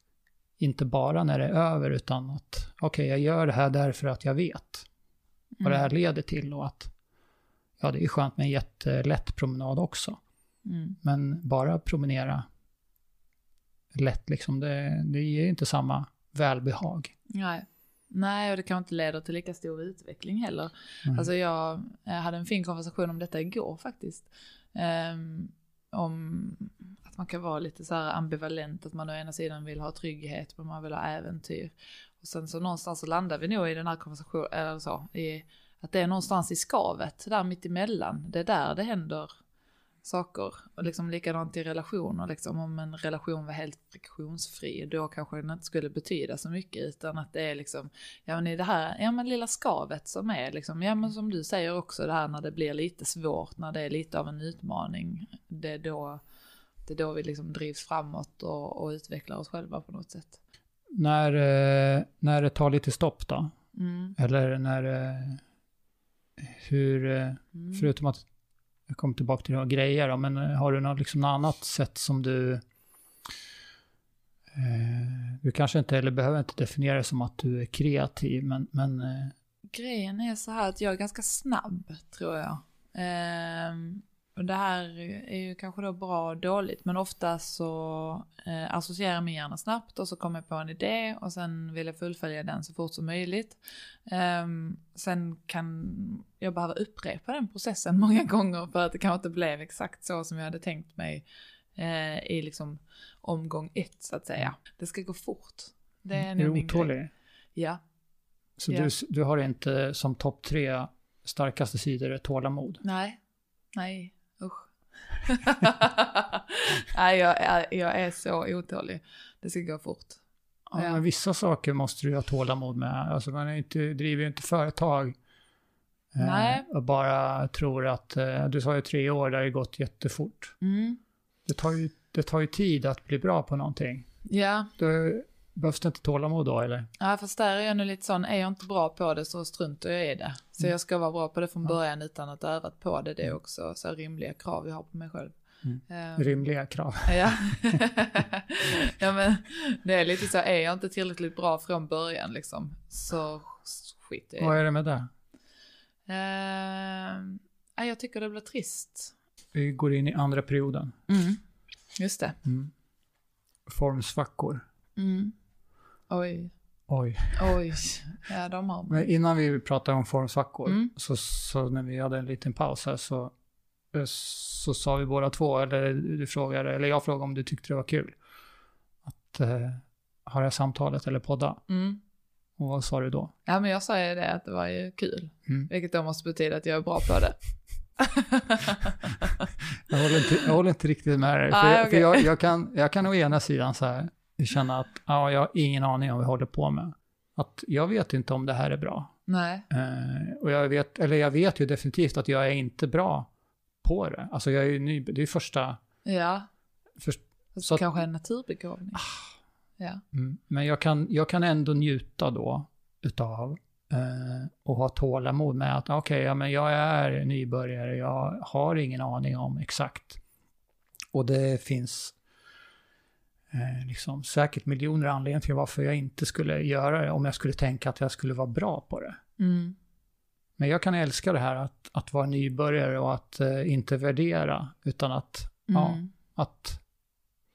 S1: Inte bara när det är över utan att okej, jag gör det här därför att jag vet vad det här leder till och att ja, det är skönt med en jättelätt promenad också.
S2: Mm.
S1: Men bara promenera lätt liksom, det, det ger ju inte samma välbehag.
S2: Nej. Nej, och det kanske inte leder till lika stor utveckling heller.
S1: Mm.
S2: Alltså jag, jag hade en fin konversation om detta igår faktiskt. Ehm, om att man kan vara lite så här ambivalent, att man å ena sidan vill ha trygghet men man vill ha äventyr. Och sen så någonstans så landar vi nog i den här konversationen, eller så, i att det är någonstans i skavet, där mitt emellan. Det är där det händer saker. Och liksom likadant i relationer, liksom om en relation var helt friktionsfri, då kanske den inte skulle betyda så mycket, utan att det är liksom, ja men i det här, ja men lilla skavet som är liksom, ja men som du säger också det här när det blir lite svårt, när det är lite av en utmaning, det är då, det är då vi liksom drivs framåt och, och utvecklar oss själva på något sätt.
S1: När, eh, när det tar lite stopp då?
S2: Mm.
S1: Eller när... Hur... eh,
S2: Mm.
S1: Förutom att jag kommer tillbaka till några grejer då, men eh, har du något, liksom, något annat sätt som du... Eh, du kanske inte, eller behöver inte definiera det som att du är kreativ, men... men eh,
S2: Grejen är så här att jag är ganska snabb, tror jag. Ehm, och det här är ju kanske då bra och dåligt, men ofta så eh, associerar min hjärna snabbt och så kommer jag på en idé och sen vill jag fullfölja den så fort som möjligt. Ehm, sen kan jag behöva upprepa den processen [LAUGHS] många gånger för att det kanske inte blev exakt så som jag hade tänkt mig eh, i liksom omgång ett så att säga. Det ska gå fort. Det är
S1: är
S2: nog
S1: du otålig?
S2: Ja.
S1: Så
S2: Ja.
S1: du, du har inte som topp tre starkaste sidor tålamod?
S2: Nej, nej. [LAUGHS] nej, jag är, jag är så otålig. Det ska gå fort.
S1: Ja,
S2: Ja.
S1: Men vissa saker måste du ha tålamod med. Alltså man är inte, driver ju inte företag eh,
S2: Nej.
S1: och bara tror att, eh, du sa ju tre år, det har ju gått jättefort.
S2: Mm.
S1: Det tar, ju, det tar ju tid att bli bra på någonting.
S2: Ja,
S1: Då behövs det inte tålamod då eller?
S2: ja, fast där är jag nu lite sån, är jag inte bra på det så struntar jag i det. Så
S1: Mm.
S2: jag ska vara bra på det från
S1: Ja.
S2: början utan att ha övat på det. Det är också så rimliga krav jag har på mig själv.
S1: Mm.
S2: Ehm,
S1: Rimliga krav.
S2: Ja. [LAUGHS] [LAUGHS] ja men det är lite så, är jag inte tillräckligt bra från början liksom så jag i
S1: Vad
S2: det.
S1: är det med det?
S2: Ja, jag tycker det blir trist.
S1: Vi går in i andra perioden.
S2: Mm. Just det.
S1: Mm. Formsvackor.
S2: Mm. Oj,
S1: Oj.
S2: oj. Ja, de har.
S1: Men innan vi pratar om formsvackor,
S2: Mm.
S1: så, så när vi hade en liten paus här så eh, så sa vi båda två, eller du frågade, eller jag frågade om du tyckte det var kul. Att eh, ha det här samtalet eller podda.
S2: Mm.
S1: Och vad sa du då?
S2: Ja, men jag sa ju det att det var ju kul.
S1: Mm.
S2: Vilket då måste betyda att jag är bra på det. [LAUGHS]
S1: Jag håller inte, jag håller inte riktigt med dig. För,
S2: Nej,
S1: jag, för jag, jag, kan, jag kan å ena sidan så här känna att ja, jag har ingen aning om vad jag håller på med. Att jag vet inte om det här är bra.
S2: Nej.
S1: Eh, och jag vet, eller jag vet ju definitivt att jag är inte bra på det. Alltså jag är ju ny, det är första,
S2: Ja.
S1: först,
S2: Fast
S1: Så att-
S2: kanske en naturbegåvning. Ja.
S1: mm, men jag kan, jag kan ändå njuta då utav eh, och ha tålamod med att okej, ja men jag är nybörjare, jag har ingen aning om exakt. Och det finns eh, liksom säkert miljoner anledningar till varför jag inte skulle göra det om jag skulle tänka att jag skulle vara bra på det.
S2: Mm.
S1: Men jag kan älska det här att, att vara nybörjare och att eh, inte värdera, utan att, ja,
S2: Mm.
S1: att,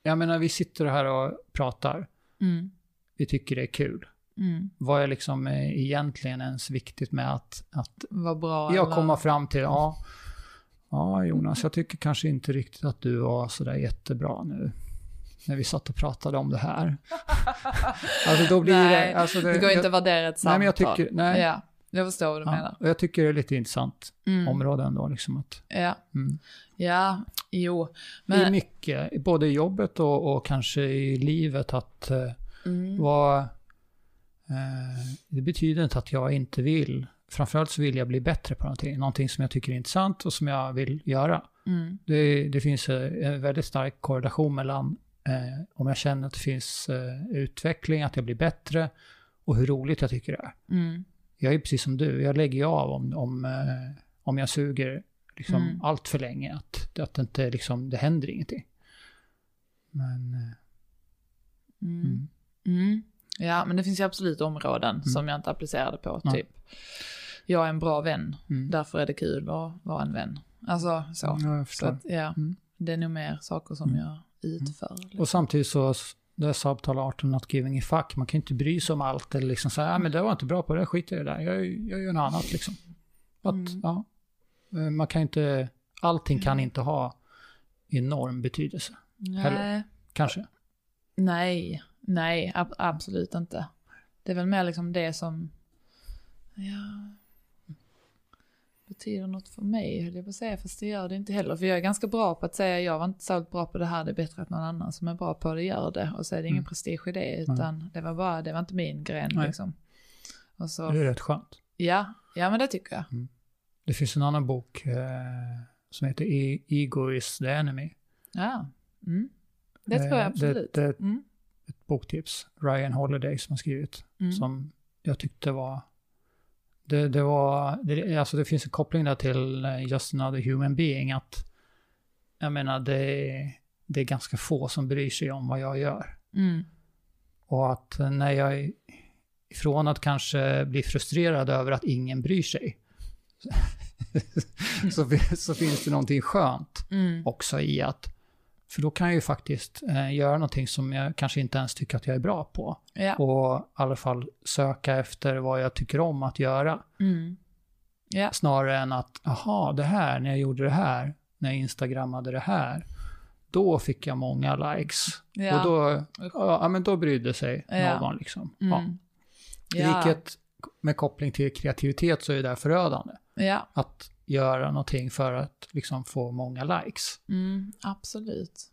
S1: jag menar vi sitter här och pratar,
S2: Mm.
S1: vi tycker det är kul.
S2: Mm.
S1: Vad är liksom eh, egentligen ens viktigt med att, att
S2: Vad bra.
S1: jag komma fram till, ja, ja Jonas, jag tycker kanske inte riktigt att du var sådär jättebra nu. När vi satt och pratade om det här. [LAUGHS] alltså då blir
S2: Nej,
S1: det, alltså det,
S2: Det går
S1: jag,
S2: inte att värdera ett samtal.
S1: Nej men jag tycker, nej.
S2: Ja, jag förstår vad du
S1: ja,
S2: menar.
S1: och jag tycker det är lite intressant
S2: Mm.
S1: område ändå, liksom att,
S2: Ja.
S1: mm.
S2: ja, jo.
S1: Det är
S2: Men,
S1: mycket, både i jobbet och, och kanske i livet att uh,
S2: mm.
S1: vara... eh, det betyder inte att jag inte vill. Framförallt så vill jag bli bättre på någonting. Någonting som jag tycker är intressant och som jag vill göra.
S2: Mm.
S1: Det, det finns eh, en väldigt stark korrelation mellan eh, om jag känner att det finns eh, utveckling, att jag blir bättre och hur roligt jag tycker det är.
S2: Mm.
S1: Jag är precis som du, jag lägger ju av om, om, eh, om jag suger liksom
S2: Mm.
S1: allt för länge. Att, att det inte liksom, det händer ingenting. Men... eh,
S2: Mm.
S1: Mm.
S2: Mm. Ja, men det finns ju absolut områden som jag inte applicerade på.
S1: Nej.
S2: Typ, jag är en bra vän,
S1: Mm.
S2: därför är det kul att vara en vän. Alltså så.
S1: Ja, jag förstår.
S2: att, ja,
S1: Mm.
S2: det är nog mer saker som
S1: Mm.
S2: jag utför. liksom.
S1: Och samtidigt så, det är subtal art of not giving a fuck. Man kan inte bry sig om allt eller liksom säga, ja men det var inte bra på det, skit i det där. Jag, jag gör något annat liksom. Att,
S2: Mm.
S1: ja, eh, man kan inte, allting kan inte ha enorm betydelse.
S2: Nej,
S1: Kanske.
S2: nej, nej, ab- absolut inte. Det är väl mer liksom det som, ja, betyder något för mig, höll jag på att säga, fast det gör det inte heller. För jag är ganska bra på att säga, jag var inte så bra på det här, det är bättre att någon annan som är bra på det gör det. Och så är det ingen
S1: Mm.
S2: prestige i det, utan det var bara, det var inte min gren
S1: Nej.
S2: liksom. Och så,
S1: Det är rätt skönt.
S2: ja, ja men det tycker jag.
S1: Det finns en annan bok eh, som heter e Ego is the enemy.
S2: Ja, mm. det tror jag
S1: Eh,
S2: absolut.
S1: Det, det är
S2: Mm.
S1: ett boktips. Ryan Holiday som har skrivit.
S2: Mm.
S1: som jag tyckte var... Det, det var... Det, alltså det finns en koppling där till eh, Just Another Human Being att... Jag menar, det, är- det är ganska få som bryr sig om vad jag gör.
S2: Mm.
S1: Och att eh, när jag... Ifrån att kanske bli frustrerad över att ingen bryr sig. [LAUGHS] så, så finns det någonting skönt
S2: Mm.
S1: också i att... För då kan jag ju faktiskt eh, göra någonting som jag kanske inte ens tycker att jag är bra på.
S2: Ja.
S1: Och i alla fall söka efter vad jag tycker om att göra.
S2: Mm. Ja.
S1: Snarare än att, aha, det här, när jag gjorde det här, när jag instagrammade det här, då fick jag många likes.
S2: Ja.
S1: Och då, ja, men då brydde sig någon liksom.
S2: Mm. Ja.
S1: Vilket med koppling till kreativitet så är det där förödande. Att göra någonting för att liksom få många likes.
S2: mm, absolut.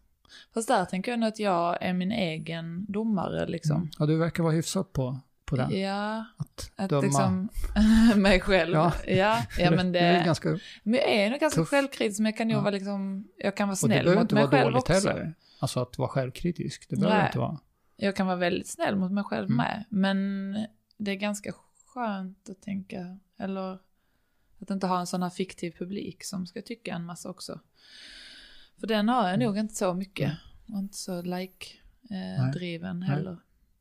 S2: Fast där tänker jag nog att jag är min egen domare liksom.
S1: Mm. Ja, du verkar vara hyfsat på, på den.
S2: Ja,
S1: Att,
S2: att
S1: döma.
S2: liksom [LAUGHS] mig själv.
S1: Ja.
S2: Ja, ja, [LAUGHS] men
S1: det är
S2: det...
S1: ganska,
S2: Men jag är nog ganska
S1: tuff.
S2: självkritisk, men jag kan nog
S1: Ja.
S2: vara liksom... Jag kan vara
S1: och det
S2: snäll
S1: behöver
S2: mot
S1: inte
S2: mig
S1: vara
S2: själv
S1: dåligt
S2: också.
S1: heller. Alltså att vara självkritisk, det behöver
S2: Nej.
S1: inte vara.
S2: Jag kan vara väldigt snäll mot mig själv
S1: Mm.
S2: med. Men det är ganska skönt att tänka, eller att inte ha en sån här fiktiv publik som ska tycka en massa också. För den har jag
S1: Mm.
S2: nog inte så mycket. Och inte så like-driven
S1: Nej.
S2: heller.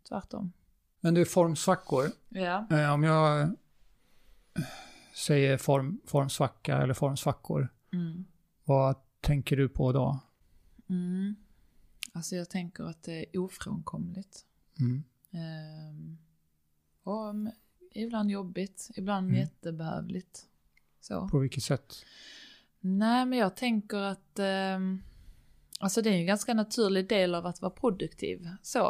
S2: Tvärtom.
S1: Men du, formsvackor.
S2: Ja.
S1: Eh, om jag eh, säger form, formsvacka eller formsvackor,
S2: Mm.
S1: vad tänker du på då?
S2: Mm. Alltså jag tänker att det är ofrånkomligt.
S1: Mm.
S2: Ehm, och mm, ibland jobbigt, ibland
S1: Mm.
S2: jättebehövligt. Så.
S1: På vilket sätt?
S2: Nej, men jag tänker att eh, alltså det är en ganska naturlig del av att vara produktiv. Så.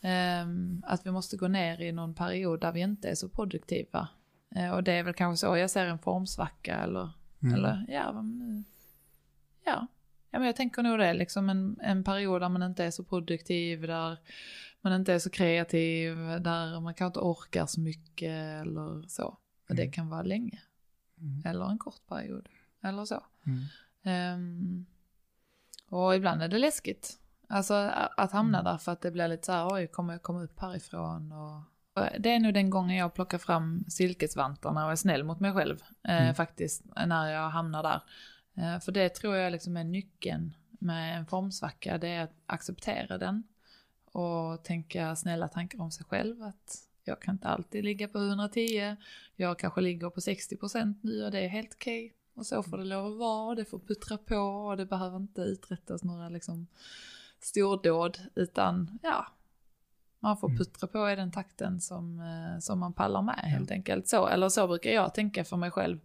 S2: Eh, att vi måste gå ner i någon period där vi inte är så produktiva. Eh, och det är väl kanske så jag ser en formsvacka eller,
S1: Mm.
S2: eller ja, ja. ja, men jag tänker nog det, liksom en, en period där man inte är så produktiv, där man inte är så kreativ, där man kanske inte orkar så mycket eller så. Och det
S1: Mm.
S2: kan vara länge,
S1: Mm.
S2: eller en kort period, eller så.
S1: Mm.
S2: Ehm, och ibland är det läskigt. Alltså att hamna
S1: Mm.
S2: där för att det blir lite så här, oj, kommer jag komma upp härifrån? Och, och det är nog den gången jag plockar fram silkesvantarna och är snäll mot mig själv, eh,
S1: Mm.
S2: faktiskt, när jag hamnar där. Eh, för det tror jag liksom är nyckeln med en formsvacka, det är att acceptera den och tänka snälla tankar om sig själv. Att jag kan inte alltid ligga på 110, jag kanske ligger på 60% nu och det är helt okej. Och så får det lov att vara, det får puttra på och det behöver inte uträttas några liksom stordåd, utan ja, man får
S1: Mm.
S2: puttra på i den takten som, eh, som man pallar med helt enkelt. Så, eller så brukar jag tänka för mig själv.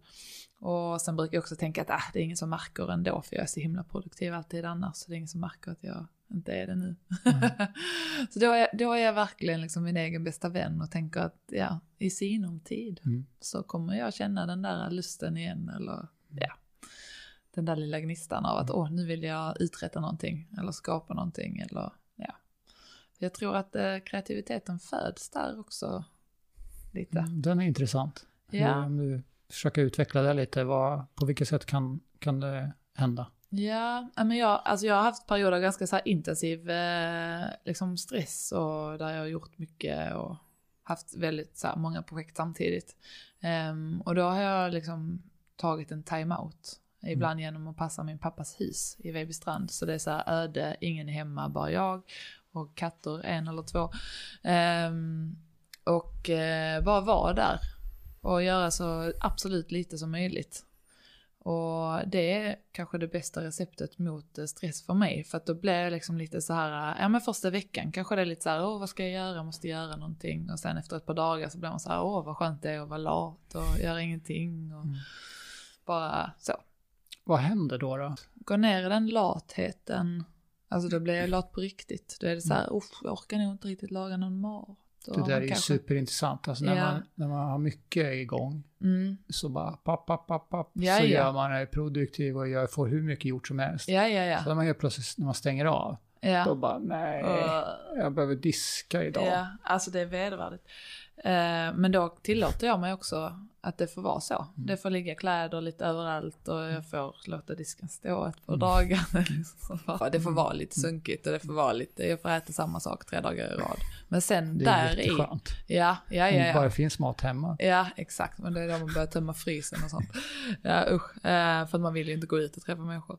S2: Och sen brukar jag också tänka att ah, det är ingen som märker ändå, för jag är så himla produktiv alltid annars, så det är ingen som märker att jag inte är det nu. [LAUGHS] så då är, då är jag verkligen liksom min egen bästa vän och tänker att ja, i sinom tid
S1: Mm.
S2: så kommer jag känna den där lusten igen eller ja, den där lilla gnistan av att åh, nu vill jag uträtta någonting eller skapa någonting eller ja. Jag tror att eh, kreativiteten föds där också lite.
S1: Mm, Den är intressant.
S2: Ja.
S1: Om du försöker utveckla det lite, vad, på vilket sätt kan, kan det hända?
S2: Ja, men jag, alltså jag har haft perioder av ganska så intensiv eh, liksom stress och där jag har gjort mycket och haft väldigt så här, många projekt samtidigt. Ehm, och då har jag liksom tagit en time-out. Ibland genom att passa min pappas hus i Vejbystrand. Så det är så här öde, ingen är hemma, bara jag och katter, en eller två. Ehm, och eh, bara vara där och göra så absolut lite som möjligt. Och det är kanske det bästa receptet mot eh, stress för mig. För att då blir jag liksom lite så här, ja men första veckan kanske det är lite så här, åh vad ska jag göra, jag måste göra någonting. Och sen efter ett par dagar så blir man så här, åh vad skönt det är att vara lat och göra ingenting. Och
S1: Mm.
S2: bara så.
S1: Vad händer då? då?
S2: Gå ner i den latheten. Alltså då blir jag lat på riktigt. Då är det så här, usch jag orkar nog inte riktigt laga någon mat.
S1: Det där är ju
S2: kanske-
S1: superintressant. Alltså när,
S2: Ja.
S1: man, när man har mycket igång
S2: Mm.
S1: så bara papp, papp, papp, papp,
S2: Ja,
S1: så
S2: ja.
S1: gör man är produktiv och gör, får hur mycket gjort som helst.
S2: Ja, ja,
S1: Så
S2: ja.
S1: när man helt plötsligt, när man stänger av, då
S2: ja.
S1: bara nej,
S2: Uh,
S1: jag behöver diska idag.
S2: Ja, alltså det är vedervärdigt. Eh, men då tillåter jag mig också att det får vara så.
S1: Mm.
S2: Det får ligga kläder lite överallt och jag får låta disken stå ett par dagar. [LAUGHS] Liksom. det får vara lite sunkigt och det får vara lite, jag får äta samma sak tre dagar i rad. Men sen
S1: Det är
S2: där i,
S1: jätteskönt.
S2: ja, ja,
S1: Om
S2: ja,
S1: det
S2: ja.
S1: bara finns mat hemma.
S2: Ja, exakt. Men det är då man börjar tömma frysen och sånt. [LAUGHS] Ja, usch. Eh, för man vill ju inte gå ut och träffa människor.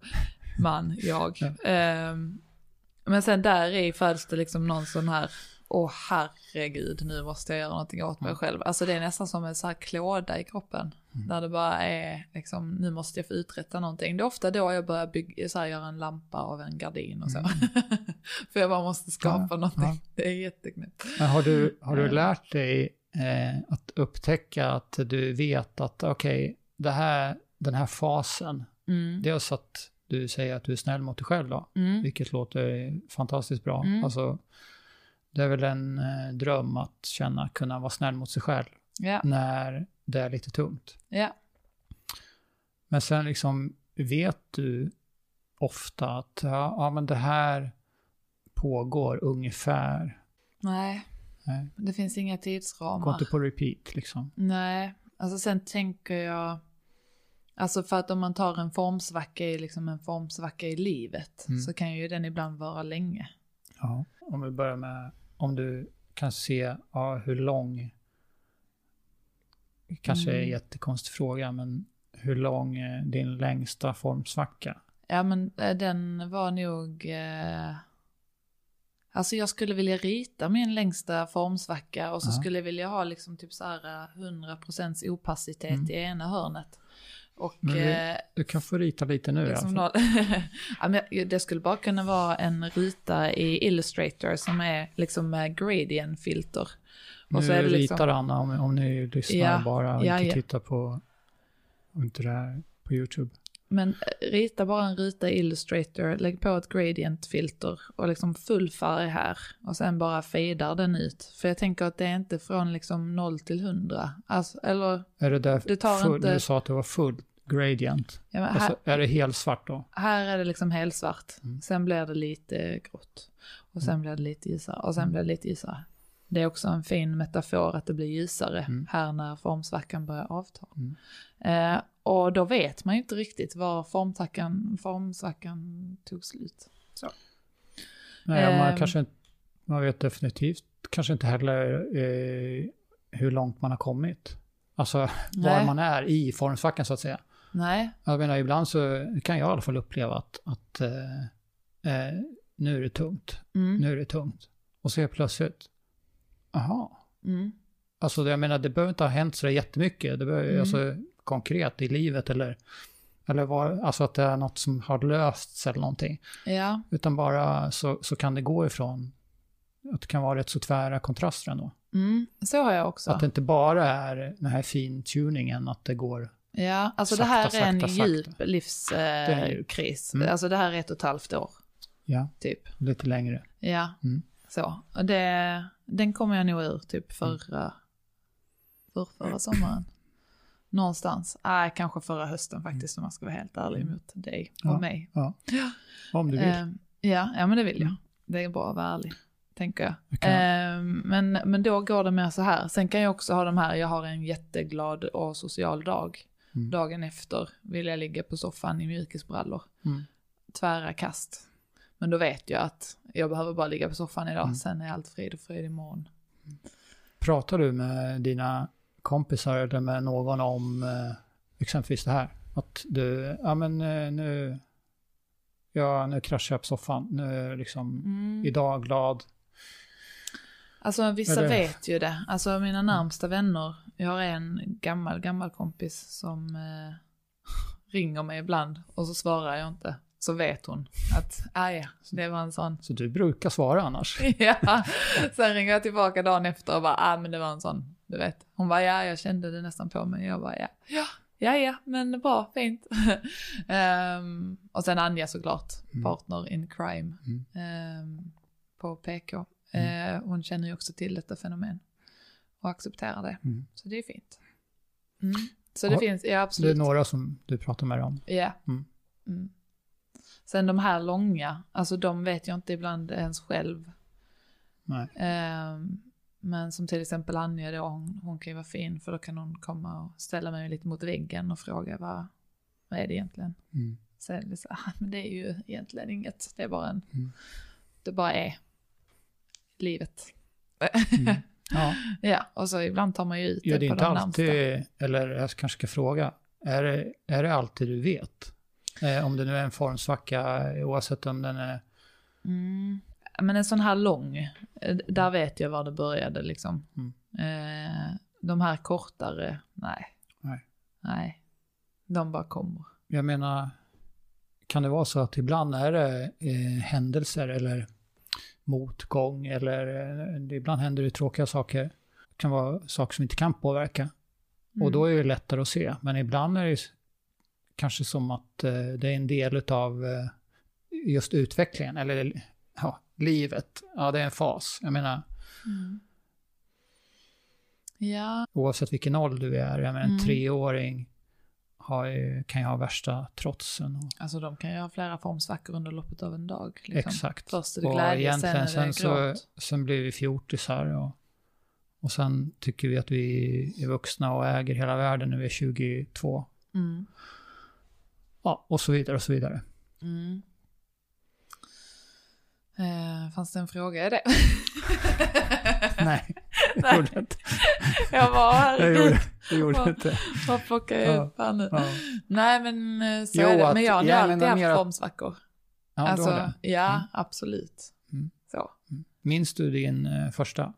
S2: Man, jag. Ehm, men sen där i föds det liksom någon sån här, åh herregud, nu måste jag göra någonting åt mig själv. Alltså det är nästan som en så här klåda i kroppen. Där det bara är liksom, nu måste jag få uträtta någonting. Det är ofta då jag börjar bygga, så här, göra en lampa av en gardin och så. [LAUGHS] För jag bara måste skapa
S1: Ja,
S2: någonting.
S1: ja.
S2: Det är jätteknäppt.
S1: Men har du, har du
S2: Ja.
S1: lärt dig eh, att upptäcka att du vet att okej, det här, den här fasen,
S2: Mm.
S1: dels att du säger att du är snäll mot dig själv då,
S2: Mm.
S1: vilket låter fantastiskt bra.
S2: Mm.
S1: Alltså, det är väl en eh, dröm att känna, kunna vara snäll mot sig själv
S2: Ja,
S1: när det är lite tungt.
S2: ja.
S1: Men sen liksom, vet du ofta att ja, ja men det här pågår ungefär,
S2: Nej,
S1: Nej.
S2: det finns inga
S1: går
S2: tidsramar.
S1: inte på repeat liksom.
S2: Nej, alltså sen tänker jag, alltså för att om man tar en formsvacka i liksom en formsvacka i livet
S1: Mm.
S2: så kan ju den ibland vara länge.
S1: Ja, om vi börjar med om du kan se ja, hur lång, kanske är en
S2: Mm.
S1: jättekonstig fråga, men hur lång är din längsta formsvacka?
S2: Ja men eh, den var nog, eh, alltså jag skulle vilja rita min längsta formsvacka och så
S1: Ja.
S2: skulle jag vilja ha liksom typ så här eh, 100% opacitet
S1: Mm.
S2: i ena hörnet. Och
S1: vi-
S2: eh,
S1: Du kan få rita lite nu
S2: Liksom noll. [LAUGHS] ja, jag- det skulle bara kunna vara en ruta i Illustrator som är liksom med gradient-filter.
S1: Nu
S2: så är det liksom,
S1: ritar Anna om, om ni lyssnar
S2: Ja,
S1: bara och
S2: ja,
S1: inte tittar på, inte det här på YouTube.
S2: Men eh, rita bara en ruta i Illustrator, lägg på ett gradient-filter och liksom full färg här. Och sen bara fejdar den ut. För jag tänker att det är inte från liksom 0 till 100. Alltså, eller,
S1: Är det där
S2: Det tar
S1: full,
S2: inte-
S1: du sa att det var full gradient?
S2: ja,
S1: Och
S2: här,
S1: så är det helt svart då?
S2: här är det liksom helsvart.
S1: Mm.
S2: Sen blir det lite grått. Och sen blir det lite ljusare. Och sen
S1: Mm.
S2: blir det lite ljusare. Det är också en fin metafor att det blir ljusare
S1: Mm.
S2: här när formsvackan börjar avta.
S1: Mm.
S2: Eh, och då vet man ju inte riktigt var formsvackan, formsvackan tog slut.
S1: Nej, man
S2: Ehm.
S1: kanske inte, man vet definitivt kanske inte heller eh, hur långt man har kommit. Alltså var
S2: Nej.
S1: man är i formsvackan så att säga.
S2: Nej,
S1: Jag menar ibland så kan jag i alla fall uppleva att, att eh, eh, nu är det tungt,
S2: mm.
S1: nu är det tungt. Och så är plötsligt, aha.
S2: Mm.
S1: Alltså jag menar det behöver inte ha hänt så jättemycket. Det behöver,
S2: Mm.
S1: alltså konkret i livet eller, eller var, alltså att det är något som har lösts eller någonting.
S2: ja,
S1: Utan bara så, så kan det gå ifrån att det kan vara rätt så tvära kontraster ändå.
S2: mm. så har jag också.
S1: Att det inte bara är den här fintuningen, att det går...
S2: Ja, alltså
S1: Sakta,
S2: det här är en
S1: sakta,
S2: djup livskris. kris.
S1: Mm.
S2: Alltså det här är ett och ett halvt år,
S1: Ja,
S2: typ.
S1: lite längre.
S2: Ja,
S1: Mm.
S2: så. Och det, den kommer jag nog ur typ förra, för, förra sommaren. Någonstans. Nej, kanske förra hösten faktiskt om jag ska vara helt ärlig mot dig och
S1: Mm. Ja.
S2: mig.
S1: Ja. Om du vill.
S2: Ehm, ja, ja, men det vill jag.
S1: Mm.
S2: Det är bra att vara ärlig, tänker jag.
S1: Kan-
S2: Ehm, men, men då går det mer så här. Sen kan jag också ha de här, jag har en jätteglad och social dag.
S1: Mm.
S2: Dagen efter vill jag ligga på soffan i mjukisbrallor.
S1: Mm.
S2: Tvära kast. Men då vet jag att jag behöver bara ligga på soffan idag,
S1: Mm.
S2: sen är allt frid och fröjd imorgon.
S1: Pratar du med dina kompisar eller med någon om eh, exempelvis det här? Att du, ja men eh, nu, ja nu kraschar jag på soffan, nu är jag liksom
S2: Mm.
S1: idag glad.
S2: Alltså vissa
S1: Eller-
S2: vet ju det. Alltså mina närmsta vänner, jag har en gammal, gammal kompis som eh, ringer mig ibland och så svarar jag inte. Så vet hon att, ah, ja, det var en sån.
S1: Så du brukar svara annars? [LAUGHS]
S2: ja, sen ringer jag tillbaka dagen efter och bara, ah men det var en sån, du vet. Hon bara, ja jag kände det nästan på mig. Jag bara, ja, ja, ja, ja men bra, fint. [LAUGHS] Ehm, och sen Anja såklart,
S1: Mm.
S2: partner in crime
S1: Mm.
S2: ehm, på PK. Eh, hon känner ju också till detta fenomen och accepterar det.
S1: Mm.
S2: Så det är fint. Mm. Så det
S1: Ja,
S2: finns, ja
S1: Det är
S2: absolut.
S1: några som du pratar med om.
S2: Ja.
S1: Mm.
S2: Mm. Sen de här långa, alltså de vet jag inte ibland ens själv.
S1: Nej.
S2: Men som till exempel Anja då, hon, hon kan ju vara fin för då kan hon komma och ställa mig lite mot väggen och fråga vad, vad är det egentligen?
S1: Mm.
S2: Så är det så, ah, men det är ju egentligen inget, det är bara en,
S1: Mm.
S2: det bara är livet.
S1: Mm. [LAUGHS] Ja.
S2: Ja, och så ibland tar man ju ut
S1: Ja, det
S2: det på
S1: inte
S2: de närmsta.
S1: alltid, eller jag kanske ska fråga, är det, är det alltid du vet? Eh, om det nu är en formsvacka, oavsett om den är...
S2: Mm. Men en sån här lång, eh, där vet jag var det började liksom.
S1: Mm.
S2: Eh, de här kortare, nej.
S1: Nej.
S2: Nej. De bara kommer.
S1: Jag menar, kan det vara så att ibland är det eh, händelser eller motgång eller eh, ibland händer det tråkiga saker. Det kan vara saker som inte kan påverka.
S2: Mm.
S1: Och då är det lättare att se. Men ibland är det kanske som att eh, det är en del av eh, just utvecklingen eller ja, livet. Ja, det är en fas. Jag menar,
S2: Mm. Ja,
S1: oavsett vilken ålder du är. Jag menar, en
S2: Mm.
S1: treåring har, ju- kan ju ha värsta trotsen. Och,
S2: alltså de kan ju ha flera formsvackor under loppet av en dag. Liksom.
S1: Exakt.
S2: Först är det
S1: Och
S2: glädje, sen
S1: egentligen
S2: är det
S1: sen, så,
S2: gråt.
S1: sen blir vi fjortisar och, och sen tycker vi att vi är vuxna och äger hela världen när vi är 22.
S2: Mm.
S1: Ja, och så vidare och så vidare.
S2: Mm. Eh, fanns det en fråga i [LAUGHS] det?
S1: Nej,
S2: Nej.
S1: gjorde inte. [LAUGHS]
S2: jag var
S1: Jag gjorde,
S2: herregud,
S1: jag gjorde inte. [LAUGHS]
S2: vad plockar jag
S1: Ja.
S2: upp här nu?
S1: Ja.
S2: Nej men eh, så
S1: Jo,
S2: är det.
S1: att-
S2: Men jag har nog
S1: jag
S2: alltid
S1: menar
S2: haft
S1: mer att-
S2: formsvackor.
S1: Ja,
S2: alltså,
S1: har det.
S2: ja,
S1: Mm.
S2: absolut.
S1: Mm.
S2: Så.
S1: Minns du din eh, första?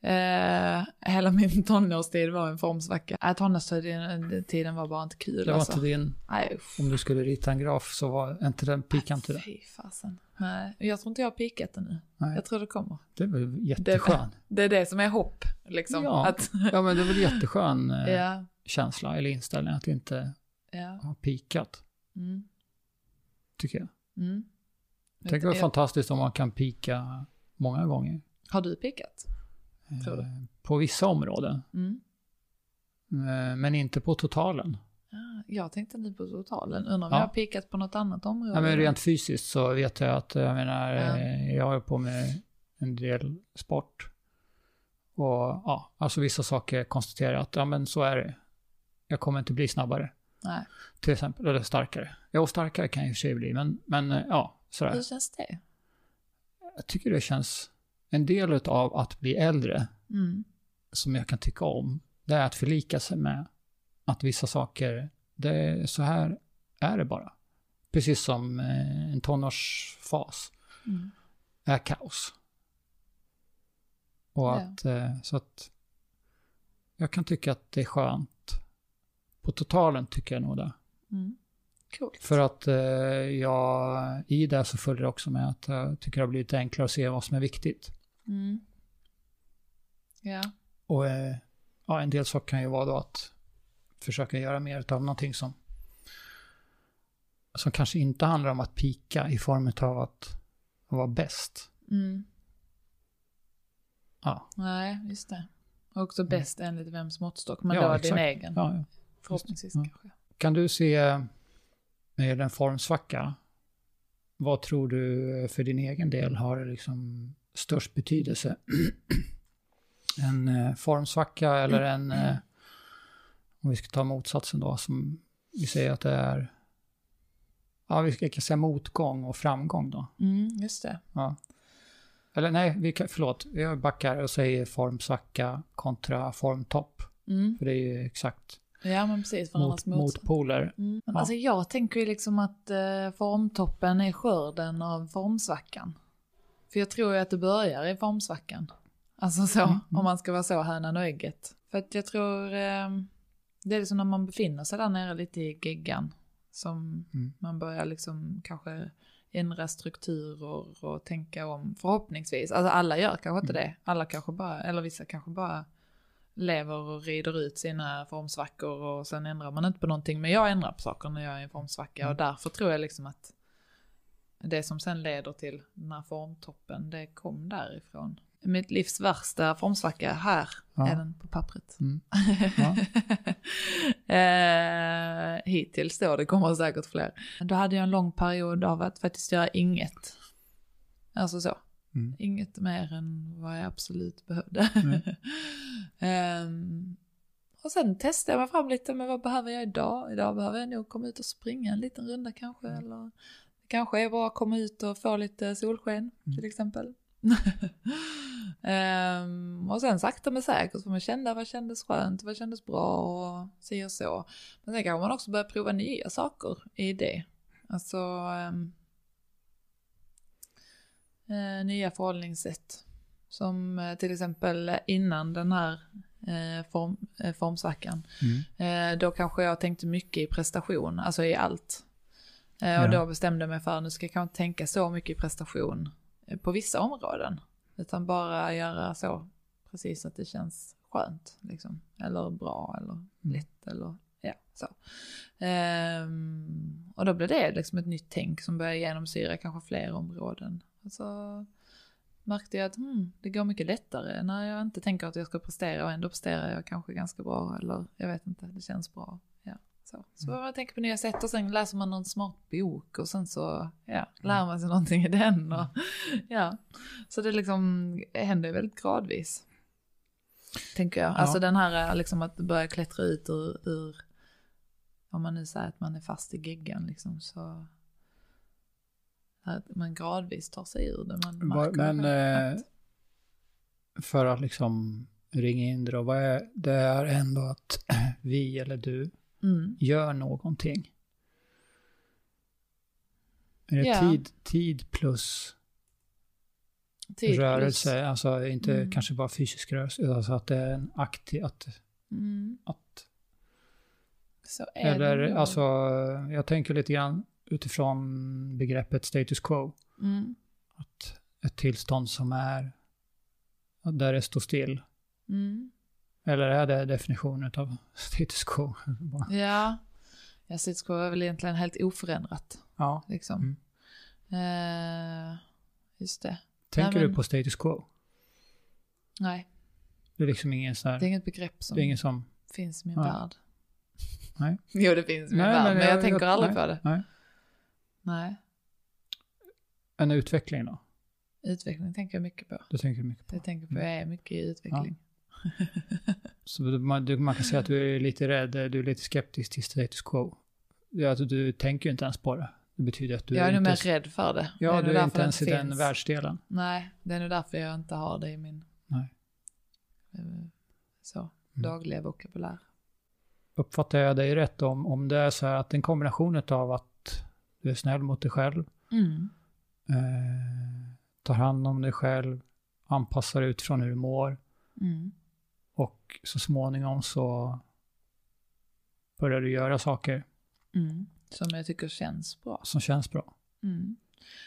S2: Eh, hela min [LAUGHS] tonårstid var en formsvacka. Äh, tonårstiden tiden var bara inte kul
S1: Det var
S2: alltså.
S1: inte din,
S2: Nej,
S1: om du skulle rita en graf så var inte den pikant i det.
S2: Fy fasen. Nej, jag tror inte jag har pikat det nu.
S1: Nej.
S2: Jag tror det kommer.
S1: Det är väl jätteskön.
S2: Det är det som är hopp, liksom.
S1: Ja.
S2: Att, [LAUGHS]
S1: Ja, men det är väl jätteskön eh,
S2: ja,
S1: känsla eller inställning att inte
S2: ja.
S1: ha pikat.
S2: Mm.
S1: tycker jag.
S2: Mm.
S1: Tänk vad fantastiskt om man kan pika många gånger.
S2: Har du pikat?
S1: Eh, På vissa områden.
S2: Mm.
S1: Eh, Men inte på totalen.
S2: Ah, jag tänkte nu på totalen. Undrar om
S1: Ja.
S2: jag har pikat på något annat område?
S1: Ja, men rent fysiskt så vet jag att, jag menar,
S2: Ja.
S1: eh, jag har på med en del sport. Och ja, alltså vissa saker konstaterar jag att, ja men så är det. Jag kommer inte bli snabbare,
S2: Nej.
S1: till exempel, eller starkare. Och starkare kan jag i och för sig bli, men, men eh, ja, sådär.
S2: Hur känns det?
S1: Jag tycker det känns, en del av att bli äldre,
S2: Mm.
S1: som jag kan tycka om, det är att förlika sig med att vissa saker, det är, så här är det bara. Precis som eh, en tonårsfas
S2: Mm.
S1: är kaos. Och
S2: Ja.
S1: att, eh, så att jag kan tycka att det är skönt. På totalen tycker jag nog det.
S2: Mm. Coolt.
S1: För att eh, jag, i det så följer det också med att jag tycker det har blivit enklare att se vad som är viktigt.
S2: Mm. Ja.
S1: Och eh, ja, en del saker kan ju vara då att försöka göra mer av någonting som som kanske inte handlar om att pika i form av att vara bäst.
S2: Mm.
S1: Ja,
S2: Nej, just det. Och också bäst enligt vems måttstock, men
S1: Mm. Ja,
S2: då
S1: exakt.
S2: din egen.
S1: ja, ja.
S2: Förhoppningsvis
S1: Ja.
S2: kanske.
S1: Kan du se med en formsvacka, vad tror du för din egen del har liksom störst betydelse? [CLEARS THROAT] en eh, formsvacka eller en, eh, om vi ska ta motsatsen då, som vi säger att det är, ja vi ska säga motgång och framgång då.
S2: Mm, just det.
S1: Ja. Eller nej, vi kan, förlåt, jag backar och säger formsvacka kontra formtopp.
S2: Mm.
S1: För det är ju exakt
S2: Ja, men precis.
S1: mot,
S2: Varandras motsats.
S1: motpoler.
S2: Mm.
S1: Ja.
S2: alltså jag tänker ju liksom att eh, formtoppen är skörden av formsvackan. För jag tror ju att det börjar i formsvackan. Alltså så,
S1: Mm, mm.
S2: om man ska vara så hönan och ägget. För att jag tror, eh, det är liksom när man befinner sig där nere lite i geggan. Som
S1: Mm.
S2: man börjar liksom kanske ändra strukturer och tänka om, förhoppningsvis. Alltså alla gör kanske inte det. Alla kanske bara, eller vissa kanske bara lever och rider ut sina formsvackor och sen ändrar man inte på någonting. Men jag ändrar på saker när jag är i en formsvacka och därför tror jag liksom att det som sen leder till den här formtoppen, det kom därifrån. Mitt livs värsta formsvacka, här
S1: Ja.
S2: är den på pappret.
S1: Mm. [LAUGHS] Ja.
S2: eh, hittills då, det kommer säkert fler. Då hade jag en lång period av att faktiskt göra inget. Alltså så.
S1: Mm.
S2: Inget mer än vad jag absolut behövde.
S1: Mm. [LAUGHS]
S2: Ehm, och sen testade jag mig fram lite med vad behöver jag idag? Idag behöver jag nog komma ut och springa en liten runda kanske.
S1: Mm.
S2: Eller kanske är bara att komma ut och få lite solsken
S1: Mm.
S2: till exempel. [LAUGHS] Ehm, och sen sakta men säkert får man känna vad kändes skönt, vad kändes bra och si och så. Men sen kan man också börja prova nya saker i det. Alltså ehm, eh, nya förhållningssätt. Som eh, till exempel innan den här eh, form, formsvackan.
S1: Mm.
S2: Då kanske jag tänkte mycket i prestation, alltså i allt. Eh,
S1: Ja.
S2: och då bestämde jag mig för att nu ska jag kanske inte tänka så mycket i prestation eh, på vissa områden. Utan bara göra så precis att det känns skönt. Liksom. Eller bra eller lätt eller ja, så. Ehm, och då blev det liksom ett nytt tänk som började genomsyra kanske fler områden. Och så märkte jag att hmm, det går mycket lättare när jag inte tänker att jag ska prestera och ändå presterar jag kanske ganska bra eller jag vet inte, det känns bra. Så så
S1: Mm.
S2: man tänker på nya sätt och sen läser man någon smart bok och sen så ja, lär man sig någonting i den. Och, [LAUGHS] ja. Så det liksom händer väldigt gradvis. Tänker jag.
S1: Ja.
S2: Alltså den här liksom att börja klättra ut ur, ur om man nu säger att man är fast i geggan liksom så att man gradvis tar sig ur det. Man
S1: Men eh,
S2: att-
S1: för att liksom ringa in det då, vad är, det är ändå att [CLEARS THROAT] vi eller du
S2: mm.
S1: gör någonting. Är det
S2: Ja.
S1: tid, tid plus
S2: Tid plus-
S1: rörelse, alltså inte
S2: Mm.
S1: kanske bara fysisk rörelse, alltså att det är en aktiv, att,
S2: Mm.
S1: att eller alltså, jag tänker lite grann utifrån begreppet status quo,
S2: Mm.
S1: att ett tillstånd som är, där det står still,
S2: Mm.
S1: Eller är det definitionen av status quo?
S2: Ja. Ja, status quo är väl egentligen helt oförändrat.
S1: Ja.
S2: Liksom. Eh, just det.
S1: Tänker
S2: Nej, men-
S1: du på status quo?
S2: Nej,
S1: Det är liksom ingen sån här,
S2: det är inget begrepp som
S1: det är ingen som,
S2: finns i min
S1: Nej.
S2: värld.
S1: Nej. [LAUGHS]
S2: Jo, det finns i min
S1: Nej,
S2: värld,
S1: men
S2: men, jag,
S1: jag-
S2: tänker
S1: jag-
S2: aldrig
S1: nej.
S2: på det.
S1: nej.
S2: Nej,
S1: En utveckling då?
S2: utveckling tänker jag mycket på.
S1: Det tänker du mycket på.
S2: Jag tänker på, jag är mycket i utveckling. [LAUGHS]
S1: Så man, du, man kan säga att du är lite rädd, du är lite skeptisk till status quo. Ja, att du tänker ju inte ens på det. Det betyder att du
S2: jag är nog
S1: inte...
S2: mer rädd för det. det
S1: Ja,
S2: nog
S1: du är inte
S2: det
S1: ens i den världsdelen.
S2: Nej, det är nog därför jag inte har det i min
S1: Nej.
S2: eh, så,
S1: Mm.
S2: dagliga vokabulär.
S1: Uppfattar jag dig rätt om, om det är så här att en kombination av att du är snäll mot dig själv,
S2: Mm.
S1: eh, tar hand om dig själv, anpassar utifrån hur du mår
S2: Mm.
S1: Och så småningom så börjar du göra saker
S2: Mm. Som jag tycker känns bra.
S1: som känns bra.
S2: Mm.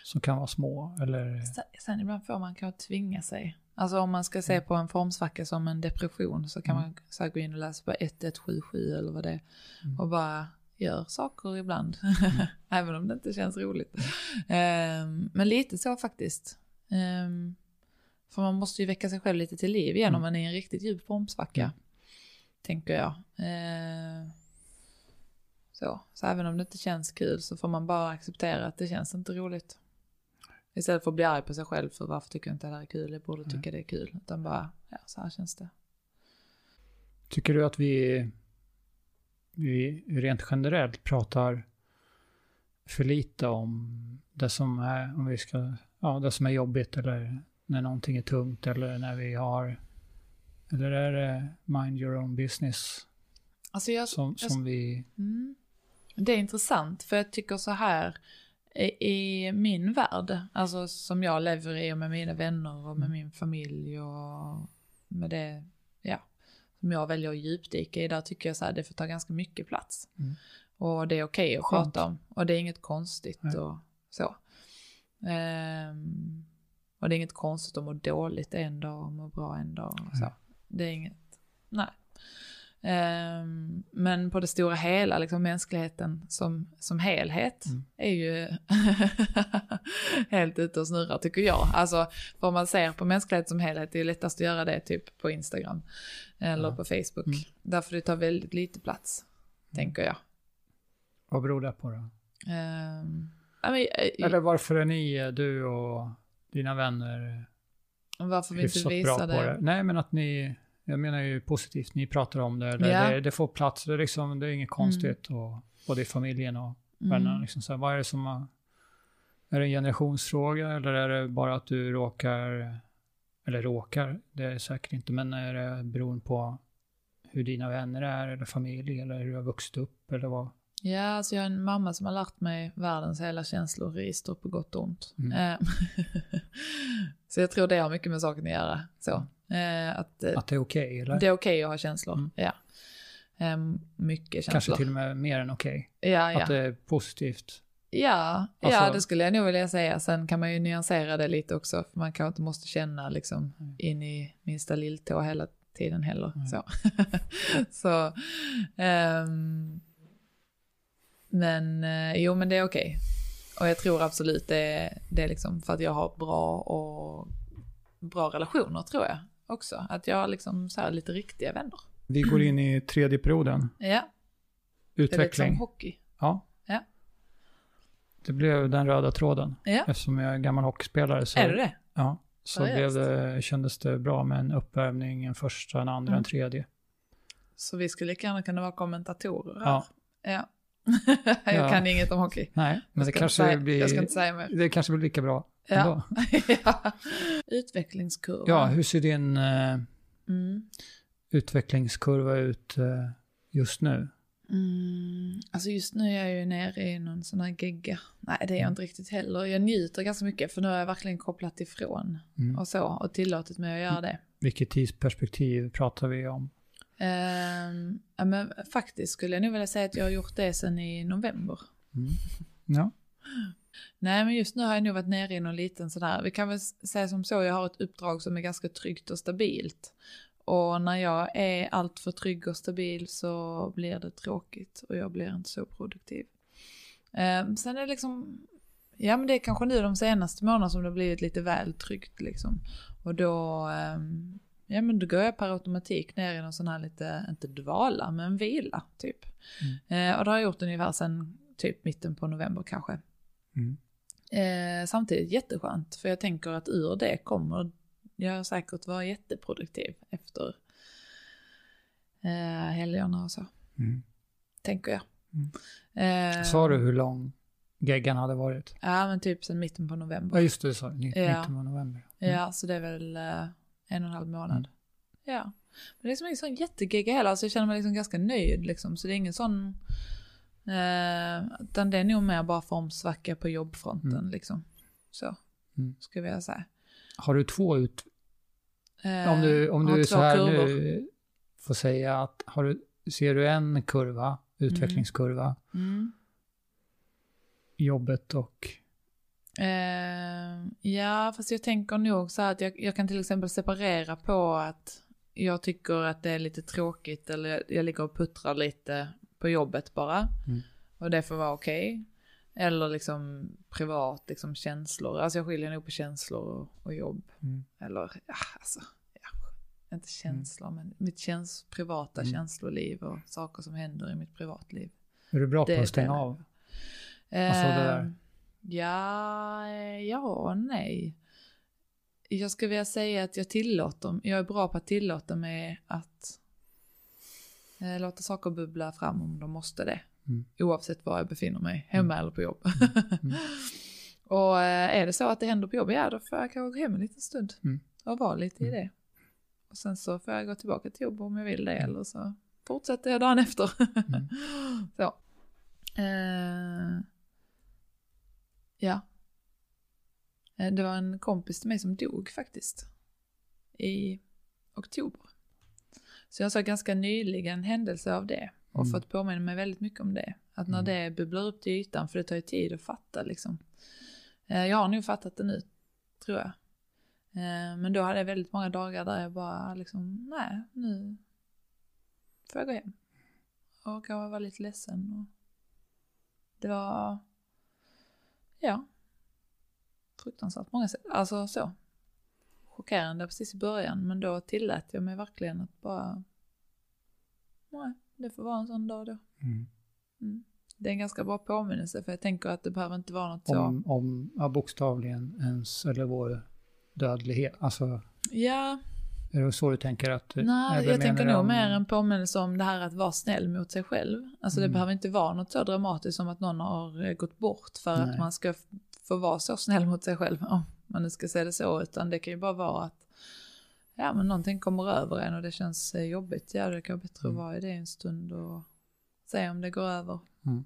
S1: Som kan vara små eller...
S2: Sen, sen ibland får man kanske tvinga sig. Alltså om man ska se på en formsvacka som en depression så kan
S1: Mm.
S2: man så gå in och läsa på 1177 eller vad det är.
S1: Mm.
S2: Och bara gör saker ibland. [LAUGHS] Även om det inte känns roligt. Ehm, men lite så faktiskt. Ehm, för man måste ju väcka sig själv lite till liv igen
S1: Mm.
S2: om man är i en riktigt djup formsvacka.
S1: Mm.
S2: Tänker jag. Ehm, så. så även om det inte känns kul så får man bara acceptera att det känns inte roligt. Istället för att bli arg på sig själv för varför tycker jag inte det här är kul, jag borde tycka det är kul. Utan bara, ja så här känns det.
S1: Tycker du att vi, vi rent generellt pratar för lite om det som är, om vi ska, ja, det som är jobbigt eller när någonting är tungt eller när vi har, eller är det mind your own business
S2: Alltså jag,
S1: som,
S2: jag
S1: som vi,
S2: Mm. Det är intressant för jag tycker så här i, min värld, alltså som jag lever i och med mina vänner och med
S1: Mm.
S2: min familj och med det, ja, som jag väljer att djupdyka i, där tycker jag så här det får ta ganska mycket plats.
S1: Mm.
S2: Och det är okej att
S1: Skönt.
S2: prata om och det är inget konstigt
S1: Nej.
S2: och så. Ehm, och det är inget konstigt att må dåligt en dag och må bra en dag och så.
S1: Nej.
S2: Det är inget, nej. Ehm, men på det stora hela, liksom mänskligheten som, som helhet
S1: Mm.
S2: är ju [LAUGHS] helt ute och snurrar tycker jag. Alltså, för om man ser på mänskligheten som helhet, det är lättast att göra det typ på Instagram eller
S1: Ja.
S2: på Facebook.
S1: Mm.
S2: Därför det tar väldigt lite plats, tänker jag.
S1: vad beror det på då?
S2: Ehm, ja, men, eh,
S1: Eller varför är ni, eh, du och dina vänner
S2: varför vi inte visar
S1: på
S2: det.
S1: det? Nej, men att ni, jag menar ju positivt, ni pratar om det, eller
S2: Ja.
S1: det, det får plats, det är, liksom, det är inget konstigt, och, både i familjen och vännerna.
S2: Mm.
S1: Liksom så här, vad är det som har, är det en generationsfråga eller är det bara att du råkar, eller råkar, det är det säkert inte, men är det beroende på hur dina vänner är eller familj eller hur du har vuxit upp eller vad?
S2: Ja, alltså jag har en mamma som har lärt mig världens hela känsloregister på gott och ont.
S1: Mm.
S2: Eh, [LAUGHS] så jag tror det har mycket med saken att göra. Så. Eh, att eh,
S1: Att det är okej eller?
S2: det är okej att ha känslor.
S1: Mm.
S2: Ja. Eh, mycket
S1: Kanske
S2: känslor.
S1: till och med mer än okej.
S2: Ja, ja.
S1: Att det är positivt.
S2: Ja,
S1: Alltså-
S2: ja, det skulle jag nog vilja säga. Sen kan man ju nyansera det lite också. För man kanske inte måste känna liksom
S1: Mm.
S2: in i minsta lilltå hela tiden heller.
S1: Mm.
S2: Så, [LAUGHS] så ehm, men eh, jo, men det är okej. Och jag tror absolut det det är liksom för att jag har bra och bra relationer tror jag också. Att jag har liksom så här lite riktiga vänner.
S1: Vi går in i tredje perioden.
S2: Ja, det är lite som
S1: Utveckling.
S2: hockey.
S1: Ja.
S2: Ja.
S1: Det blev den röda tråden.
S2: Ja,
S1: Eftersom jag är gammal hockeyspelare så,
S2: är det det?
S1: Ja, så blev det, kändes det bra med en uppvärmning, en första, en andra,
S2: Mm.
S1: en tredje.
S2: Så vi skulle lika gärna kunna vara kommentatorer här.
S1: Ja.
S2: Ja. [LAUGHS] jag
S1: Ja.
S2: kan inget om hockey.
S1: Nej, men det kanske
S2: säga,
S1: blir...
S2: jag ska inte säga mer.
S1: Det kanske blir lika bra
S2: Ja.
S1: ändå. [LAUGHS]
S2: ja. Utvecklingskurva.
S1: Ja, hur ser din eh,
S2: Mm.
S1: utvecklingskurva ut eh, just nu?
S2: Mm. Alltså just nu är jag ju nere i någon sån här gegga. Nej, det är jag inte riktigt heller. Jag njuter ganska mycket för nu har jag verkligen kopplat ifrån
S1: Mm.
S2: och så och tillåtit mig att göra det.
S1: Vilket tidsperspektiv pratar vi om?
S2: Ehm, ja, men faktiskt skulle jag nog vilja säga att jag har gjort det sedan i november.
S1: Mm. Ja.
S2: Nej, men just nu har jag nog varit nere i någon liten sån här, vi kan väl säga som så, jag har ett uppdrag som är ganska tryggt och stabilt. Och när jag är alltför trygg och stabil så blir det tråkigt och jag blir inte så produktiv. Eh, sen är det liksom, ja men det är kanske nu de senaste månaderna som det har blivit lite väl tryggt liksom. Och då, eh, ja men då går jag per automatik ner i någon sån här lite, inte dvala, men vila typ. Eh, och det har jag gjort ungefär sen typ mitten på november kanske.
S1: Mm.
S2: Eh, samtidigt jätteskönt, för jag tänker att ur det kommer jag säkert vara jätteproduktiv efter eh, helgerna och så,
S1: Mm.
S2: tänker jag.
S1: Mm.
S2: Eh,
S1: Sa du hur lång geggan hade varit?
S2: Ja, men typ sen mitten på november.
S1: Ja, just det, du sa
S2: Ja.
S1: mitten av november. Mm.
S2: Ja, så det är väl eh, en och en halv månad.
S1: Mm.
S2: Ja. Men det är liksom ingen sån jättegegga heller, så jag känner mig liksom ganska nöjd liksom. Så det är ingen sån... Eh, utan det är nog mer bara formsvacka på jobbfronten
S1: Mm.
S2: liksom. Så,
S1: Mm.
S2: skulle jag säga.
S1: Har du två ut...
S2: Eh,
S1: Om du, om du så här
S2: kurvor.
S1: nu får säga att har du, ser du en kurva, utvecklingskurva,
S2: Mm.
S1: jobbet och...
S2: Eh, ja, fast jag tänker nog så här att jag, jag kan till exempel separera på att jag tycker att det är lite tråkigt eller jag, jag ligger och puttrar lite på jobbet bara.
S1: Mm.
S2: Och det får vara okej. Eller liksom privat, liksom känslor. Alltså jag skiljer nog på känslor och, och jobb.
S1: Mm.
S2: Eller, ja, alltså, ja, inte känslor, men mitt käns privata
S1: Mm.
S2: känsloliv och saker som händer i mitt privatliv.
S1: Är du bra
S2: Det
S1: på att stänga av? Alltså det där.
S2: Ja, eh, ja och nej. Jag skulle vilja säga att jag tillåter, jag är bra på att tillåta mig att eh, låta saker bubbla fram om de måste det.
S1: Mm.
S2: Oavsett var jag befinner mig, hemma eller på jobb.
S1: Mm. [LAUGHS]
S2: och eh, är det så att det händer på jobb, ja då får jag kanske gå hem en liten stund
S1: Mm.
S2: och vara lite i
S1: Mm.
S2: det. Och sen så får jag gå tillbaka till jobb om jag vill det eller så fortsätter jag dagen efter.
S1: Mm. [LAUGHS]
S2: så. Eh, ja. Eh, Det var en kompis till mig som dog faktiskt. I oktober. Så jag såg ganska nyligen en händelse av det. Och
S1: Mm.
S2: fått påminna mig väldigt mycket om det. Att när
S1: Mm.
S2: det bubblar upp till ytan, för det tar ju tid att fatta liksom. Eh, Jag har nog fattat det nu, tror jag. Eh, Men då hade jag väldigt många dagar där jag bara liksom, nej, nu får jag gå hem. Och kanske vara lite ledsen. Och det var, ja, fruktansvärt många sätt. Alltså så. Chockerande precis i början, men då tillät jag mig verkligen att bara, nej, det får vara en sån dag då.
S1: Mm.
S2: Mm. Det är en ganska bra påminnelse, för jag tänker att det behöver inte vara något så.
S1: Om, om ja, bokstavligen ens, eller vår dödlighet. Alltså,
S2: Ja,
S1: är det så du tänker att...
S2: nej,
S1: eller
S2: jag tänker nog
S1: om-
S2: mer en påminnelse om det här att vara snäll mot sig själv. Alltså det
S1: Mm.
S2: behöver inte vara något så dramatiskt som att någon har eh, gått bort för
S1: Nej.
S2: att man ska få vara så snäll mot sig själv, [LAUGHS] om man nu ska säga det så, utan det kan ju bara vara att ja, men någonting kommer över en och det känns eh, jobbigt. Ja, det kan vara bättre
S1: Mm.
S2: att vara i det en stund och se om det går över.
S1: Mm.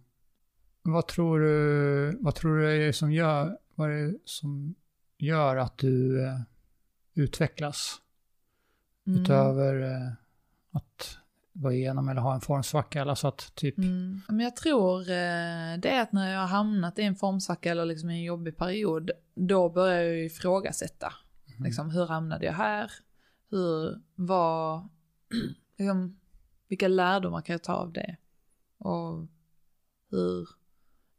S1: Vad tror du, vad tror du är det som gör, vad är det som gör att du eh, utvecklas?
S2: Mm.
S1: Utöver eh, att gå igenom eller ha en formsvacka eller så att typ...
S2: Mm. Men jag tror eh, det är att när jag har hamnat i en formsvacka eller liksom i en jobbig period, då börjar jag ju ifrågasätta.
S1: Mm.
S2: Liksom, hur hamnade jag här? Hur, vad, [CLEARS THROAT] liksom, vilka lärdomar kan jag ta av det? Och hur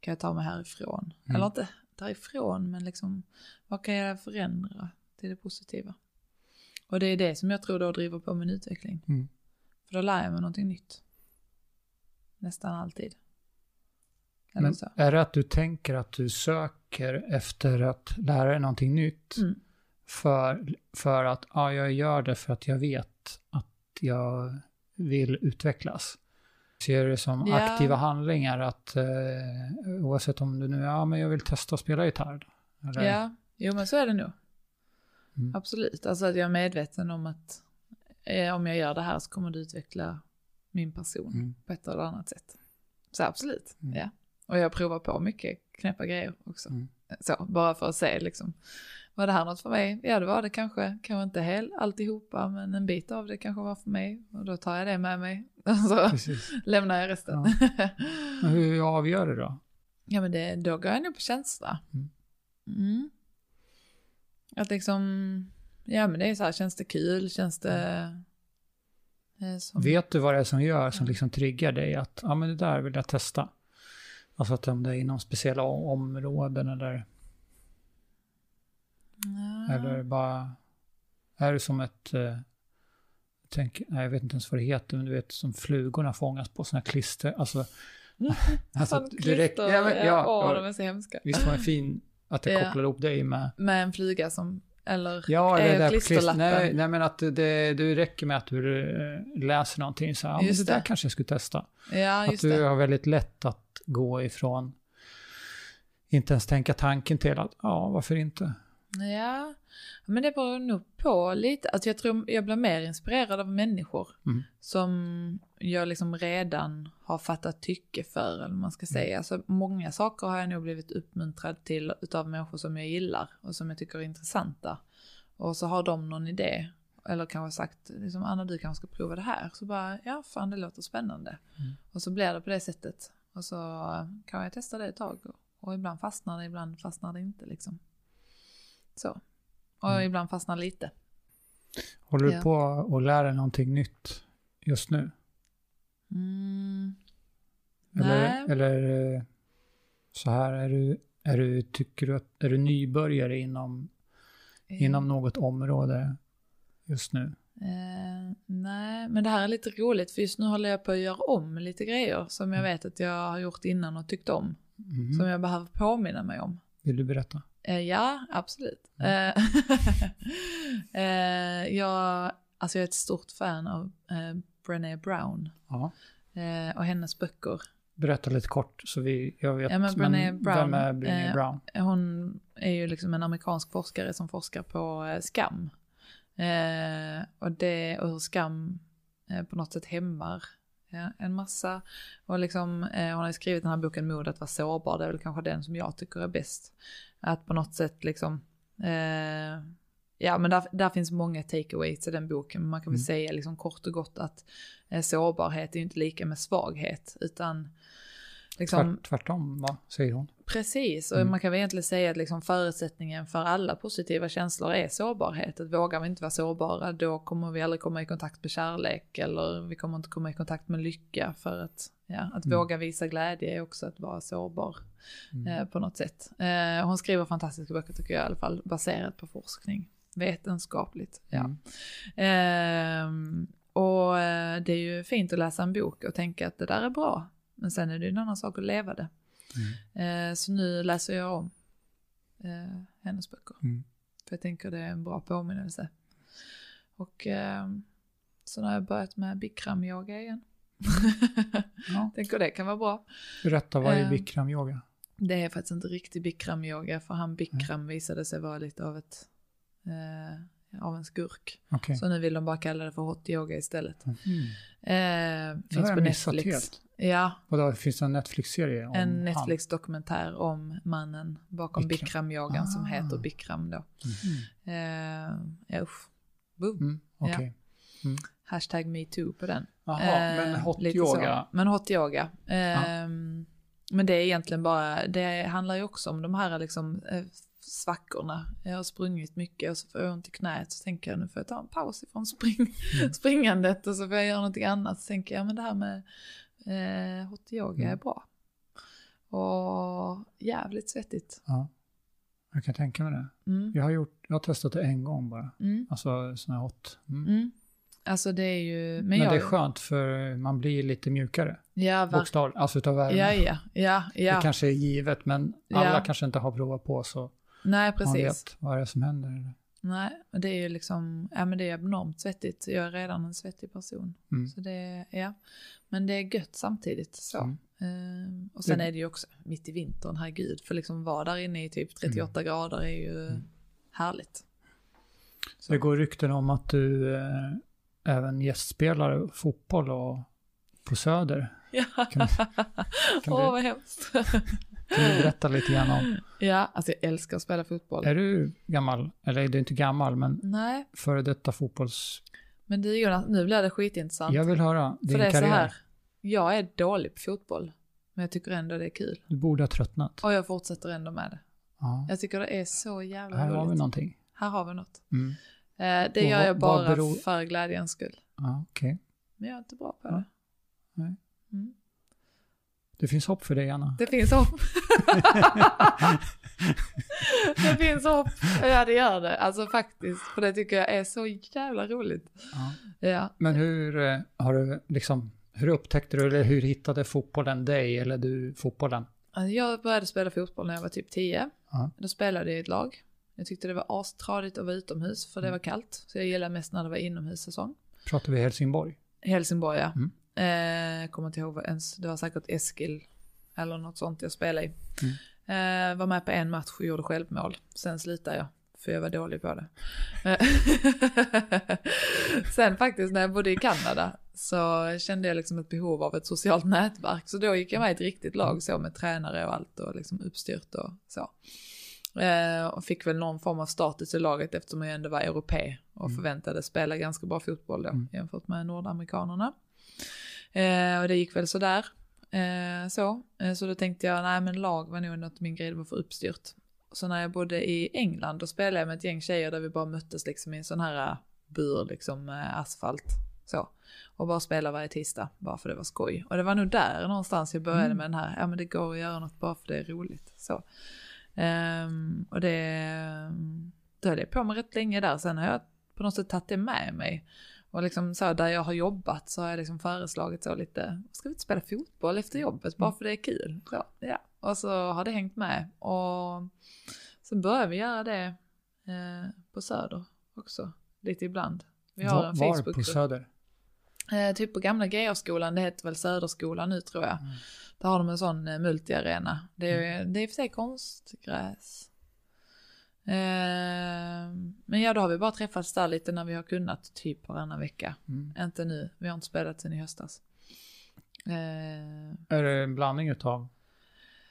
S2: kan jag ta mig härifrån?
S1: Mm.
S2: Eller inte därifrån, men liksom, vad kan jag förändra till det positiva? Och det är det som jag tror då driver på min utveckling.
S1: Mm.
S2: För då lär jag mig någonting nytt. Nästan alltid. Eller
S1: Men
S2: så.
S1: är det att du tänker att du söker efter att lära dig någonting nytt?
S2: Mm.
S1: För, för att ja, jag gör det för att jag vet att jag vill utvecklas. Ser du det som
S2: Ja.
S1: aktiva handlingar att eh, oavsett om du nu, ja men jag vill testa att spela gitarr. Eller,
S2: Ja, jo men så är det nog.
S1: Mm.
S2: Absolut. Alltså att jag är medveten om att eh, om jag gör det här så kommer det utveckla min person
S1: Mm.
S2: på ett eller annat sätt. Så absolut,
S1: Mm.
S2: ja. Och jag provar på mycket knäppa grejer också.
S1: Mm.
S2: Så, bara för att se liksom. Var det här något för mig? Ja det var det kanske. Kanske inte helt alltihopa men en bit av det kanske var för mig. Och då tar jag det med mig. [LAUGHS] Och så
S1: Precis.
S2: lämnar jag resten.
S1: Ja. [LAUGHS] Hur avgör du då?
S2: Ja men det, då går jag nog på känsla.
S1: Mm.
S2: Att liksom, ja men det är så här, känns det kul, känns det, Eh, som,
S1: Vet du vad det är som gör, som liksom triggar dig att ja men det där vill jag testa? Alltså att om det är inom speciella områden eller,
S2: Ja.
S1: eller bara, är det som ett, eh, tänk, nej, jag vet inte ens vad det heter, men du vet som flugorna fångas på sådana klister, alltså, [LAUGHS] alltså direkt, ja, men, ja,
S2: åh, de är så hemska.
S1: visst var det fin att jag
S2: Ja.
S1: kopplar ihop dig med
S2: Med en flyga som, eller
S1: Ja, det där
S2: klisterlappen.
S1: nej, nej, men att det, det, räcker med att du eh, läser någonting så här,
S2: Just
S1: det där kanske jag skulle testa.
S2: ja
S1: att
S2: just
S1: du
S2: det.
S1: har väldigt lätt att gå ifrån, inte ens tänka tanken till att, ja, varför inte?
S2: Ja, men det beror nog på lite. Alltså jag tror jag blir mer inspirerad av människor
S1: Mm.
S2: som jag liksom redan har fattat tycke för, eller vad man ska säga. Alltså många saker har jag nog blivit uppmuntrad till utav människor som jag gillar och som jag tycker är intressanta. Och så har de någon idé, eller kanske sagt, liksom, Anna du kanske ska prova det här. Så bara, ja fan det låter spännande.
S1: Mm.
S2: Och så blir det på det sättet. Och så kan jag testa det ett tag. Och, och ibland fastnar det, ibland fastnar det inte liksom. Så. Och
S1: Mm.
S2: ibland fastnar lite.
S1: Håller du
S2: Ja.
S1: på att lära dig någonting nytt just nu?
S2: Mm.
S1: Eller,
S2: Nej.
S1: eller eh, så här, är du, är du, tycker du att, är du nybörjare inom, inom något område just nu?
S2: Eh, nej, men det här är lite roligt för just nu håller jag på att göra om lite grejer som jag
S1: Mm.
S2: vet att jag har gjort innan och tyckt om.
S1: Mhm.
S2: Som jag behöver påminna mig om.
S1: Vill du berätta?
S2: Eh, ja, absolut.
S1: Mm.
S2: Eh, [LAUGHS] eh, jag, alltså jag är ett stort fan av eh, Brené Brown
S1: Ja.
S2: och hennes böcker.
S1: Berätta lite kort så vi, jag vet.
S2: Ja, men Brené Brown,
S1: vem är Brené Brown?
S2: Hon är ju liksom en amerikansk forskare som forskar på skam. Och, det, och hur skam på något sätt hämmar ja, en massa. Och liksom, eh, hon har skrivit den här boken Mod att vara sårbar, det är väl kanske den som jag tycker är bäst. Att på något sätt liksom, eh, ja men där, där finns många takeaways i den boken. Men man kan väl
S1: Mm.
S2: säga liksom kort och gott att eh, sårbarhet är ju inte lika med svaghet, utan liksom,
S1: Tvärt, tvärtom, va? Säger hon.
S2: Precis, och
S1: Mm.
S2: man kan väl egentligen säga att liksom förutsättningen för alla positiva känslor är sårbarhet. Att vågar vi inte vara sårbara då kommer vi aldrig komma i kontakt med kärlek eller vi kommer inte komma i kontakt med lycka. För att, ja, att
S1: Mm.
S2: våga visa glädje är också att vara sårbar
S1: Mm.
S2: eh, på något sätt. Eh, hon skriver fantastiska böcker tycker jag i alla fall, baserat på forskning. Vetenskapligt. Ja.
S1: Mm.
S2: Ehm, och eh, det är ju fint att läsa en bok och tänka att det där är bra. Men sen är det ju en annan sak att leva det.
S1: Mm.
S2: Eh, så nu läser jag om eh, hennes böcker.
S1: Mm.
S2: För jag tänker det är en bra påminnelse. Och eh, så har jag börjat med bikram-yoga igen. [LAUGHS]
S1: Ja.
S2: tänker det kan vara bra.
S1: Berätta, vad är
S2: Eh,
S1: bikram-yoga?
S2: Det är faktiskt inte riktig bikram-yoga för han bikram visade sig vara lite av ett eh, av en skurk.
S1: Okej.
S2: Så nu vill de bara kalla det för hot yoga istället.
S1: Mm.
S2: Eh,
S1: Det
S2: finns på Netflix.
S1: helt.
S2: Ja,
S1: Vadå, finns det en Netflix-serie om
S2: en? Netflix-dokumentär om mannen bakom
S1: Bikram.
S2: bikram-yogan som
S1: Ah.
S2: heter bikram då.
S1: Mhm.
S2: Eh, ja, usch. Boom.
S1: Mm. Okej.
S2: Hashtag metoo på den.
S1: Jaha,
S2: Eh,
S1: men hot yoga.
S2: Så. Men hot yoga. Ehm, Men det är egentligen bara, det handlar ju också om de här liksom eh, svackorna. Jag har sprungit mycket och så får jag ont i knät så tänker jag nu får jag ta en paus ifrån spring,
S1: Mm. [LAUGHS]
S2: springandet och så får jag göra någonting annat. Så tänker jag men det här med eh, hot yoga är
S1: Mm.
S2: bra. Och jävligt svettigt.
S1: Ja. Jag kan tänka mig det.
S2: Mm.
S1: Jag har, gjort, jag har testat det en gång bara.
S2: Mm.
S1: Alltså sån här hot. Mm.
S2: Mm. Alltså det är ju, men,
S1: Men,
S2: jag,
S1: det är skönt för man blir lite mjukare.
S2: ja.
S1: Bokstavligt, alltså utav värme.
S2: Ja, ja, ja, ja.
S1: Det kanske är givet men alla
S2: Ja.
S1: kanske inte har provat på så
S2: Nej,
S1: man
S2: precis.
S1: vet vad det är som händer.
S2: Nej, det är ju liksom, ja men det är abnormt svettigt. Jag är redan en svettig person.
S1: Mm.
S2: Så det ja. Men det är gött samtidigt så.
S1: Mm.
S2: Ehm, och sen
S1: Det-
S2: är det ju också mitt i vintern, herregud. För liksom vara där inne i typ 38 grader är ju
S1: Mm.
S2: härligt.
S1: Så det går rykten om att du eh, även gästspelar fotboll och på Söder.
S2: Ja, [LAUGHS] åh
S1: du,
S2: vad hemskt.
S1: Kan du berätta lite grann om,
S2: ja, alltså jag älskar att spela fotboll.
S1: är du gammal, eller är du inte gammal, men
S2: Nej,
S1: före detta fotbolls...
S2: men du Jonas, nu blir det skitintressant.
S1: Jag vill höra din
S2: För det är
S1: karriär.
S2: så här, jag är dålig på fotboll. Men jag tycker ändå det är kul.
S1: Du borde ha tröttnat.
S2: Och jag fortsätter ändå med det.
S1: Ja.
S2: Jag tycker det är så jävla
S1: Här
S2: roligt.
S1: har vi någonting.
S2: Här har vi något.
S1: Mm.
S2: Eh, det
S1: Och
S2: gör jag bara
S1: beror-
S2: för glädjens skull.
S1: Ja, okej.
S2: Men jag är inte bra på det.
S1: Nej.
S2: Mm.
S1: Det finns hopp för dig, Anna.
S2: Det finns hopp. [LAUGHS] det finns hopp. Ja det gör det. Alltså faktiskt. För det tycker jag är så jävla roligt.
S1: Ja.
S2: Ja.
S1: Men hur eh, har du liksom, hur upptäckte du, eller hur hittade fotbollen dig, eller du fotbollen?
S2: Alltså, Jag började spela fotboll när jag var typ 10.
S1: Ja.
S2: Då spelade jag i ett lag. Jag tyckte det var astradigt att vara utomhus för det var kallt. Så jag gillade mest när det var inomhussäsong.
S1: Pratar vi Helsingborg?
S2: Helsingborg ja.
S1: Mm.
S2: Eh, kommer inte ihåg vad ens, det var säkert Eskil eller något sånt jag spelade i. Eh, var med på en match och gjorde självmål. Sen slutade jag, för jag var dålig på det. Eh, [LAUGHS] Sen faktiskt när jag bodde i Kanada så kände jag liksom ett behov av ett socialt nätverk. Så då gick jag med i ett riktigt lag så med tränare och allt och liksom uppstyrt och så. Eh, och fick väl någon form av status i laget eftersom jag ändå var europé och förväntades spela ganska bra fotboll då jämfört med nordamerikanerna. Eh, och det gick väl sådär. Eh, så. Eh, så då tänkte jag, nej men lag var nog något min grej, det var för uppstyrt. Så när jag bodde i England då spelade jag med ett gäng tjejer där vi bara möttes liksom i en sån här eh, bur, liksom eh, asfalt. Så. Och bara spela varje tisdag, bara för det var skoj. Och det var nog där någonstans jag började med den här, ja men det går att göra något bara för det är roligt. Så. Ehm, och det, då höll jag på med rätt länge där. Sen har jag på något sätt tagit det med mig. Och liksom så här, där jag har jobbat så har jag liksom föreslagit så lite, ska vi inte spela fotboll efter jobbet bara för det är kul? Så, ja. Och så har det hängt med. Och sen började vi göra det eh, på Söder också, lite ibland. Vi har
S1: Var,
S2: en
S1: var på
S2: Facebookgrupp.
S1: Söder?
S2: Eh, typ på gamla GA-skolan, det heter väl Söderskolan nu tror jag. Där har de en sån eh, multiarena. Det är, det är i och för sig konstgräs. Eh, men ja, då har vi bara träffats där lite när vi har kunnat, typ varannan vecka.
S1: Mm.
S2: Inte nu, vi har inte spelat sen i höstas. Eh,
S1: Är det en blandning utav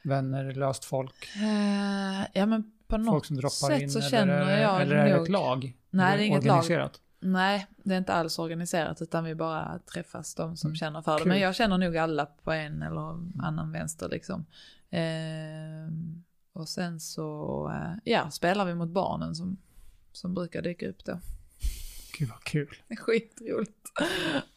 S1: vänner, löst folk,
S2: eh, ja men på något
S1: folk som droppar
S2: sätt
S1: in?
S2: så
S1: eller,
S2: känner
S1: det-
S2: jag
S1: Eller är det ett lag?
S2: Nej,
S1: Eller
S2: det är inget lag.
S1: organiserat?
S2: Nej, det är inte alls organiserat utan vi bara träffas de som
S1: Mm.
S2: känner för det.
S1: Kul.
S2: Men jag känner nog alla på en eller annan vänster liksom. Ehm, och sen så, eh, ja, spelar vi mot barnen som, som brukar dyka upp då.
S1: Gud vad kul.
S2: Det [LAUGHS] är Skitroligt.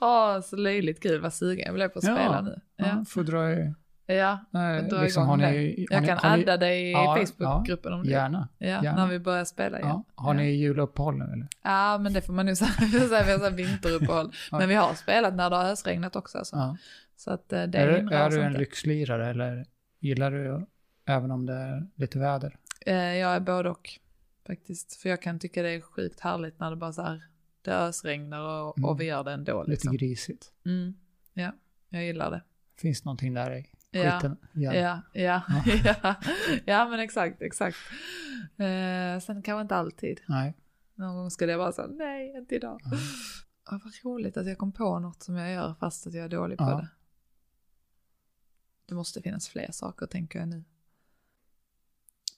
S2: Åh, så löjligt kul, vad sugen jag blev på att
S1: Ja.
S2: spela nu.
S1: Ja,
S2: Ja,
S1: får dra i,
S2: ja
S1: nej,
S2: dra
S1: liksom,
S2: igång
S1: har
S2: det.
S1: ni, har
S2: jag
S1: ni,
S2: kan
S1: har ni,
S2: adda dig i
S1: Ja,
S2: Facebookgruppen om du
S1: Gärna.
S2: Ja,
S1: gärna.
S2: när vi börjar spela igen.
S1: Ja. Har ni juluppehåll nu eller?
S2: Ja, men det får man nu [LAUGHS] säga. Vi har vinteruppehåll. [LAUGHS]
S1: Ja.
S2: Men vi har spelat när det har ösregnat också. Alltså.
S1: Ja.
S2: Så att eh, det
S1: Är, är
S2: oss
S1: du en lyxlirare eller gillar du även om det är lite väder?
S2: Eh, Jag är både och faktiskt. För jag kan tycka det är sjukt härligt när det bara så här, det ösregnar och,
S1: Mm.
S2: och vi gör det ändå.
S1: Lite
S2: Liksom.
S1: grisigt.
S2: Mm. Ja, jag gillar det.
S1: Finns någonting där i skiten?
S2: ja, ja, ja, [LAUGHS] ja, ja, men exakt, exakt. Eh, sen kanske inte alltid.
S1: Nej.
S2: Någon gång skulle jag bara säga nej, inte idag.
S1: Ja.
S2: Ja, vad roligt att jag kom på något som jag gör fast att jag är dålig på
S1: Ja.
S2: det. Det måste finnas fler saker tänker jag nu.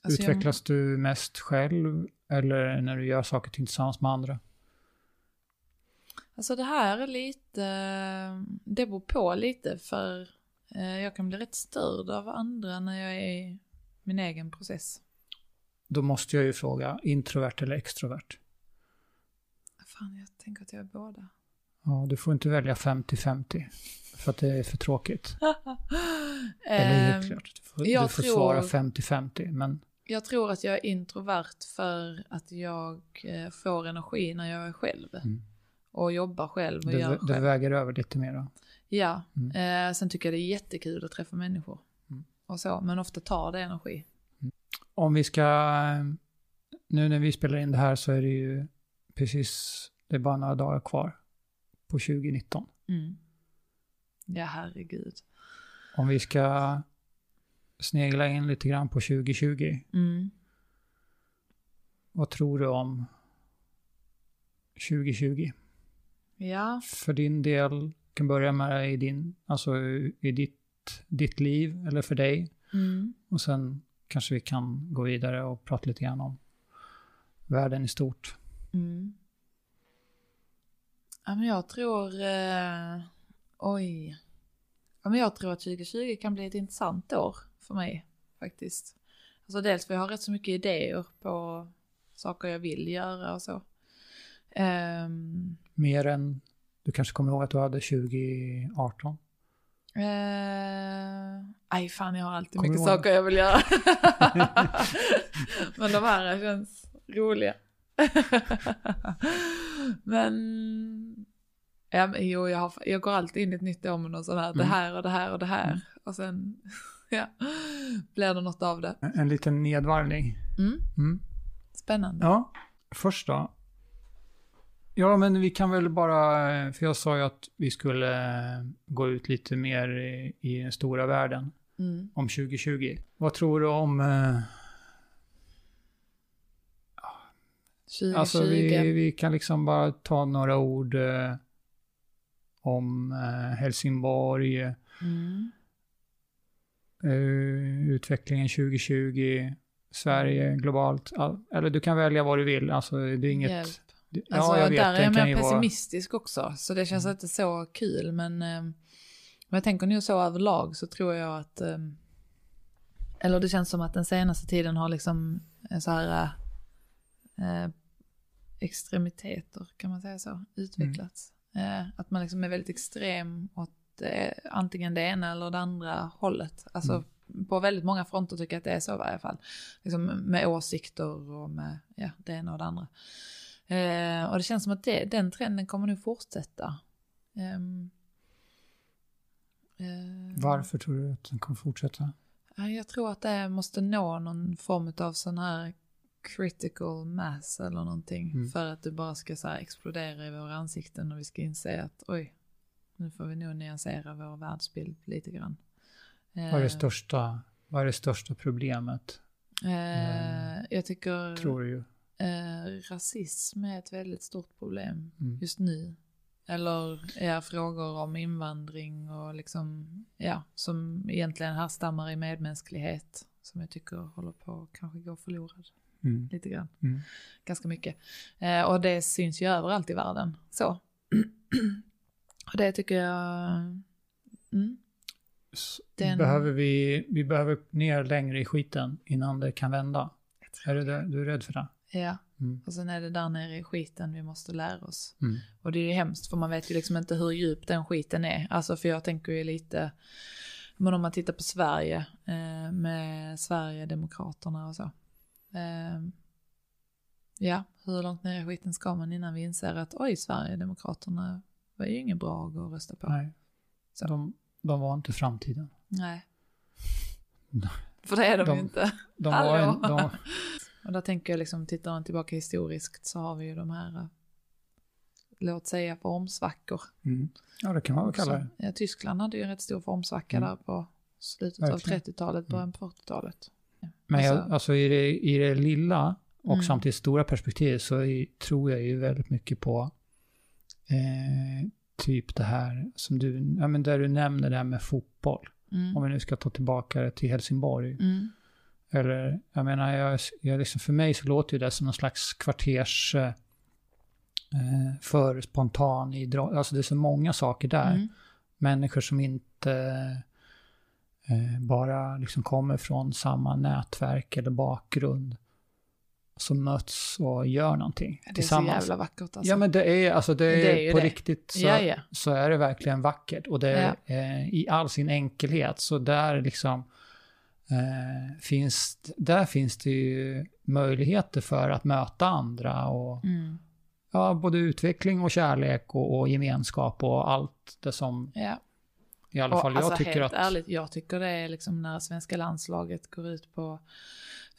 S2: Alltså, jag-
S1: Utvecklas du mest själv eller när du gör saker och ting tillsammans med andra?
S2: Alltså det här är lite, det beror på lite för eh, jag kan bli rätt störd av andra när jag är i min egen process.
S1: Då måste jag ju fråga, introvert eller extrovert?
S2: Fan, jag tänker att jag är båda.
S1: Ja, du får inte välja 50-50 för att det är för tråkigt. [LAUGHS] Eller helt
S2: Ehm,
S1: klart, du får,
S2: jag
S1: du får
S2: tror-
S1: svara 50-50, men
S2: Jag tror att jag är introvert för att jag eh, får energi när jag är själv.
S1: Mm.
S2: Och jobbar själv och
S1: det,
S2: gör själv.
S1: väger över lite mer. då.
S2: Ja,
S1: Mm.
S2: eh, sen tycker jag det är jättekul att träffa människor.
S1: Mm.
S2: Och så, men ofta tar det energi.
S1: Om vi ska, nu när vi spelar in det här så är det ju precis, det är bara några dagar kvar på 2019.
S2: Mm. Ja, herregud.
S1: Om vi ska snegla in lite grann på 2020,
S2: Mm.
S1: vad tror du om 2020?
S2: Ja,
S1: För din del, kan börja med i din, alltså i ditt, ditt liv eller för dig.
S2: mm.
S1: Och sen kanske vi kan gå vidare och prata lite grann om världen i stort.
S2: Mm. Ja, men jag tror... Eh, oj. Ja, men jag tror att 2020 kan bli ett intressant år för mig faktiskt. Alltså dels för jag har rätt så mycket idéer på saker jag vill göra och så. Ehm,
S1: Mer än du kanske kommer ihåg att du hade 2018?
S2: Eh, aj fan, jag har alltid
S1: Kommer
S2: mycket saker jag vill göra. [LAUGHS] Men de här känns roliga. men, ja, men jo, jag, har, jag går alltid in i ett nytt år med något sånt här, det
S1: Mm.
S2: här och det här och det här. Och sen, ja, blir det något av det.
S1: En, en liten nedvarvning.
S2: Mm,
S1: Mm.
S2: spännande.
S1: Ja, först då. Ja, men vi kan väl bara, för jag sa ju att vi skulle eh, gå ut lite mer i, i den stora världen
S2: Mm.
S1: om 2020. Vad tror du om, eh,
S2: 2020.
S1: alltså vi, vi kan liksom bara ta några ord eh, om eh, Helsingborg,
S2: mm.
S1: Eh, utvecklingen 2020, Sverige globalt, all, eller du kan välja vad du vill, alltså det är inget...
S2: Hjälp.
S1: det-
S2: Alltså,
S1: ja, jag vet,
S2: där är jag mer
S1: ju vara...
S2: pessimistisk också, så det känns
S1: Mm.
S2: inte så kul. Men eh, om jag tänker nu så överlag så tror jag att, eh, eller det känns som att den senaste tiden har liksom en så här eh, extremiteter, kan man säga så, utvecklats. Eh, att man liksom är väldigt extrem åt eh, antingen det ena eller det andra hållet. Alltså
S1: Mm.
S2: på väldigt många fronter tycker jag att det är så i varje fall. Liksom med åsikter och med ja, det ena och det andra. Eh, och det känns som att det, den trenden kommer nu fortsätta. Ehm, eh,
S1: Varför tror du att den kommer fortsätta?
S2: ja, Jag tror att det måste nå någon form av sån här critical mass eller någonting.
S1: Mm.
S2: För att det bara ska så explodera i våra ansikten och vi ska inse att oj, nu får vi nog nyansera vår världsbild lite grann.
S1: Vad är det
S2: Eh,
S1: största, vad är det största problemet,
S2: eh, jag tycker
S1: tror du
S2: eh, rasism är ett väldigt stort problem
S1: Mm.
S2: just nu. Eller ja, frågor om invandring och liksom, ja, som egentligen härstammar i medmänsklighet. Som jag tycker håller på att kanske gå förlorad
S1: Mm.
S2: lite grann.
S1: Mm.
S2: Ganska mycket. Eh, och det syns ju överallt i världen. Så. [CLEARS THROAT] och det tycker jag, mm, Den-
S1: Behöver vi, vi behöver ner längre i skiten innan det kan vända. Är du, du är rädd för det?
S2: ja.
S1: Mm.
S2: Och sen är det där nere i skiten vi måste lära oss.
S1: Mm.
S2: Och det är ju hemskt för man vet ju liksom inte hur djup den skiten är. Alltså för jag tänker ju lite, men om man tittar på Sverige eh, med Sverigedemokraterna och så. Eh, ja, hur långt ner i skiten ska man innan vi inser att oj, Sverigedemokraterna var ju inget bra att rösta på.
S1: Nej,
S2: Så.
S1: de, de var inte framtiden.
S2: Nej. För det är de,
S1: De-
S2: ju inte.
S1: De var en, de,
S2: Och där tänker jag liksom, tittar man tillbaka historiskt så har vi ju de här, eh, låt säga formsvackor.
S1: mm. Ja, det kan man väl kalla det.
S2: Ja, Tyskland hade ju en rätt stor formsvacka
S1: Mm.
S2: där på slutet
S1: Verkligen.
S2: av 30-talet, början på 40-talet. Ja.
S1: Men jag,
S2: alltså
S1: i det, i det lilla och
S2: Mm.
S1: samtidigt stora perspektivet så är, tror jag ju väldigt mycket på eh, typ det här som du, ja men där du nämner det här med fotboll.
S2: mm,
S1: Om vi nu ska ta tillbaka det till Helsingborg.
S2: mm,
S1: Eller, jag menar, jag, jag liksom, för mig så låter ju det som någon slags kvarters eh, eh, för spontan idrott. Alltså det är så många saker där.
S2: mm,
S1: Människor som inte eh, bara liksom kommer från samma nätverk eller bakgrund. Som möts och gör någonting
S2: det är så
S1: tillsammans.
S2: jävla vackert alltså.
S1: Ja men det är, alltså det är,
S2: Det är
S1: på
S2: det.
S1: riktigt så,
S2: ja, ja.
S1: så är det verkligen vackert. Och det är eh, i all sin enkelhet. Så där liksom eh, finns, där finns det ju möjligheter för att möta andra och
S2: Mm,
S1: ja, både utveckling och kärlek och, och gemenskap och allt det som
S2: ja.
S1: i alla
S2: Och
S1: fall jag
S2: alltså,
S1: tycker
S2: helt
S1: att...
S2: ärligt, jag tycker det är liksom när svenska landslaget går ut på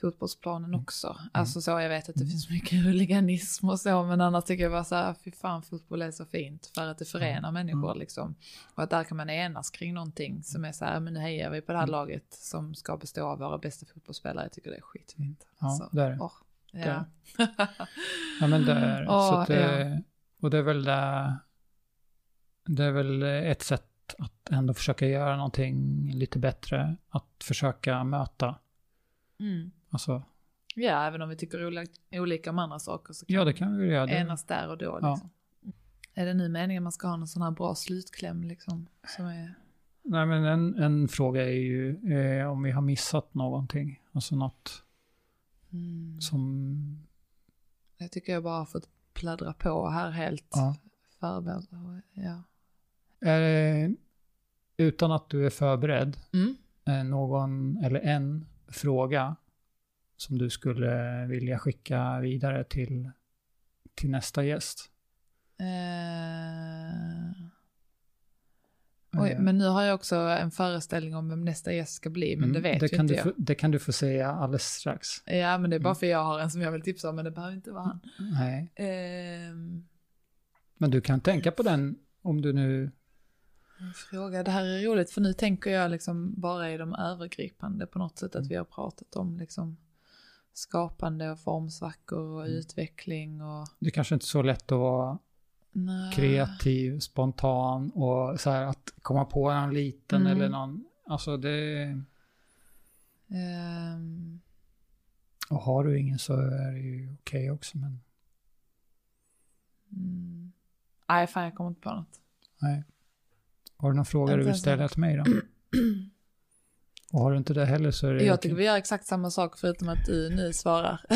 S2: fotbollsplanen också. Alltså så, jag vet att det
S1: Mm.
S2: finns mycket [LAUGHS] huliganism och så, men annars tycker jag bara så här, fy fan fotboll är så fint för att det förenar människor
S1: Mm.
S2: liksom. Och att där kan man enas kring någonting som är så här, men nu hejar vi på det här
S1: Mm.
S2: laget som ska bestå av våra bästa fotbollsspelare. Jag tycker det är skitfint.
S1: Ja,
S2: Alltså,
S1: det är det.
S2: åh, ja. [LAUGHS]
S1: Ja men det är
S2: Ja,
S1: så att det, Och det är väl det, det är väl ett sätt att ändå försöka göra någonting lite bättre. Att försöka möta.
S2: Mm.
S1: Alltså,
S2: Ja, även om vi tycker olika, om andra saker så kan
S1: ja det kan vi göra.
S2: Enas där och då.
S1: Ja.
S2: Liksom. Är det nu meningen man ska ha någon sån här bra slutkläm liksom? Som är...
S1: nej men en, en fråga är ju eh, om vi har missat någonting. Alltså något
S2: Mm.
S1: som,
S2: Jag tycker jag bara har fått pladdra på här helt
S1: ja.
S2: förberedd. Ja.
S1: Det, utan att du är förberedd,
S2: Mm.
S1: eh, någon eller en fråga som du skulle vilja skicka vidare till, till nästa gäst?
S2: Eh, oj,
S1: Eh,
S2: men nu har jag också en föreställning om vem nästa gäst ska bli, men
S1: mm,
S2: det vet ju
S1: kan
S2: inte jag.
S1: få, Det kan du få säga alldeles strax.
S2: Ja, men det är bara
S1: Mm.
S2: för jag har en som jag vill tipsa om, men det behöver inte vara han.
S1: Nej.
S2: Ehm,
S1: Men du kan tänka på den om du nu...
S2: fråga, det här är roligt, för nu tänker jag liksom bara i de övergripande på något sätt, att
S1: Mm.
S2: vi har pratat om liksom skapande och formsvackor och
S1: Mm.
S2: utveckling och...
S1: Det kanske inte är så lätt att vara
S2: Nej.
S1: kreativ, spontan och så här att komma på en liten
S2: Mm.
S1: eller någon... Alltså det...
S2: Ehm,
S1: Och har du ingen så är det ju okej också men...
S2: mm. Nej, fan jag kommer inte på något.
S1: Nej. Har du någon fråga du vill ställa till mig då? [CLEARS THROAT] [CLEARS THROAT] Och har du inte det heller så är det
S2: Jag tycker vi gör exakt samma sak förutom att du nu svarar. [LAUGHS]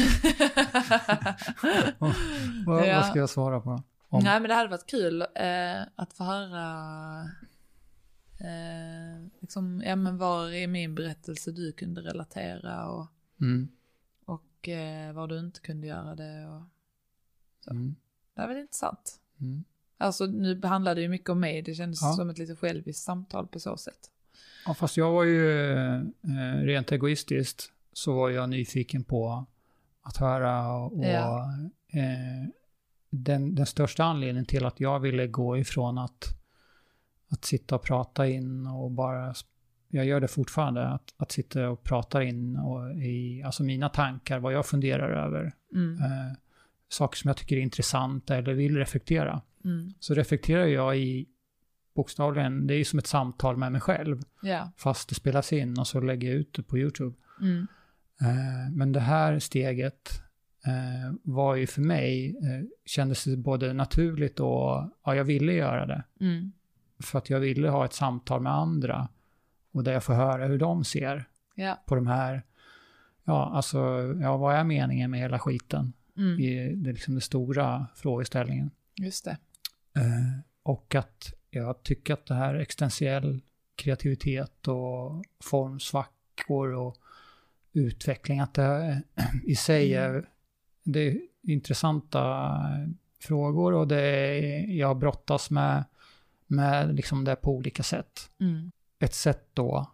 S1: Vad,
S2: Ja.
S1: vad ska jag svara på? Om,
S2: Nej men det hade varit kul eh, att få höra eh, liksom, ja men var i min berättelse du kunde relatera och,
S1: mm,
S2: och eh, var du inte kunde göra det. Och, Så.
S1: mm,
S2: det hade varit intressant.
S1: mm.
S2: Alltså nu handlade det ju mycket om mig, det kändes
S1: Ja.
S2: som ett lite själviskt samtal på så sätt.
S1: Ja, fast jag var ju eh, rent egoistiskt så var jag nyfiken på att höra och
S2: Ja.
S1: eh, den, den största anledningen till att jag ville gå ifrån att, att sitta och prata in och bara, jag gör det fortfarande, att, att sitta och prata in och i, alltså mina tankar, vad jag funderar över,
S2: Mm.
S1: eh, saker som jag tycker är intressanta eller vill reflektera.
S2: Mm.
S1: Så reflekterar jag i, bokstavligen, det är ju som ett samtal med mig själv,
S2: Ja.
S1: fast det spelas in och så lägger jag ut det på YouTube.
S2: Mm.
S1: Eh, men det här steget eh, var ju för mig, eh, kändes både naturligt och, ja, jag ville göra det.
S2: Mm.
S1: För att jag ville ha ett samtal med andra och där jag får höra hur de ser
S2: Ja.
S1: på de här, ja, alltså, ja, vad är meningen med hela skiten?
S2: Mm.
S1: I det, liksom den stora frågeställningen.
S2: Just det.
S1: Eh, och att jag tycker att det här existentiell kreativitet och formsvackor och utveckling, att det i sig är, det är intressanta frågor och det är, jag brottas med, med liksom det på olika sätt.
S2: Mm.
S1: Ett sätt då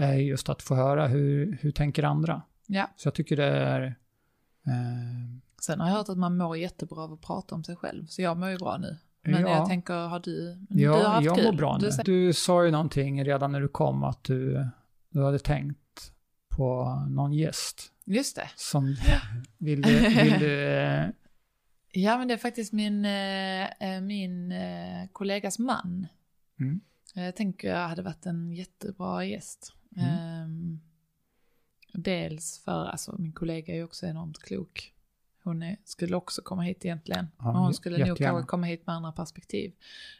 S1: är just att få höra hur, hur tänker andra.
S2: Ja.
S1: Så jag tycker det är eh,
S2: Sen har jag hört att man mår jättebra av att prata om sig själv, så jag mår ju bra nu. Men
S1: Ja.
S2: jag tänker, har du,
S1: Ja,
S2: du har haft
S1: jag
S2: kul?
S1: mår bra
S2: du
S1: nu.
S2: säger-
S1: Du sa ju någonting redan när du kom att du, du hade tänkt på någon gäst
S2: Just det.
S1: som [LAUGHS] vill du, vill du eh,
S2: Ja, men det är faktiskt min, eh, eh, min kollegas man.
S1: Mm.
S2: Jag tänker jag hade varit en jättebra gäst.
S1: Mm.
S2: Ehm, dels för, alltså min kollega är ju också enormt klok. Hon är, skulle också komma hit egentligen.
S1: Ja,
S2: men hon skulle nog kanske komma hit med andra perspektiv.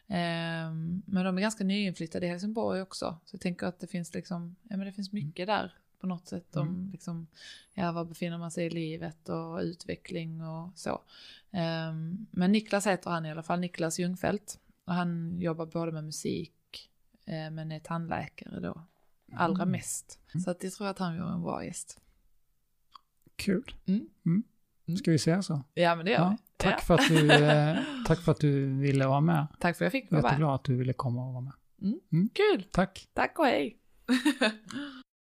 S2: Ehm, men de är ganska nyinflyttade i Helsingborg också. Så jag tänker att det finns liksom, ja men det finns mycket där på något sätt om
S1: Mm.
S2: liksom, ja var befinner man sig i livet och utveckling och så. Ehm, men Niklas heter han i alla fall, Niklas Ljungfelt. Och han jobbar både med musik eh, men är tandläkare då, allra
S1: Mm.
S2: mest. Så att jag tror att han vore en bra gäst.
S1: Kul.
S2: Mm.
S1: Mm.
S2: Mm.
S1: Ska vi säga så?
S2: Ja men det gör
S1: Ja,
S2: vi.
S1: tack,
S2: Ja.
S1: för att du, [LAUGHS] eh, tack för att du ville vara med.
S2: Tack för att jag fick vara med.
S1: jätteglad att du ville komma och vara med.
S2: Kul,
S1: Tack.
S2: tack och hej. [LAUGHS]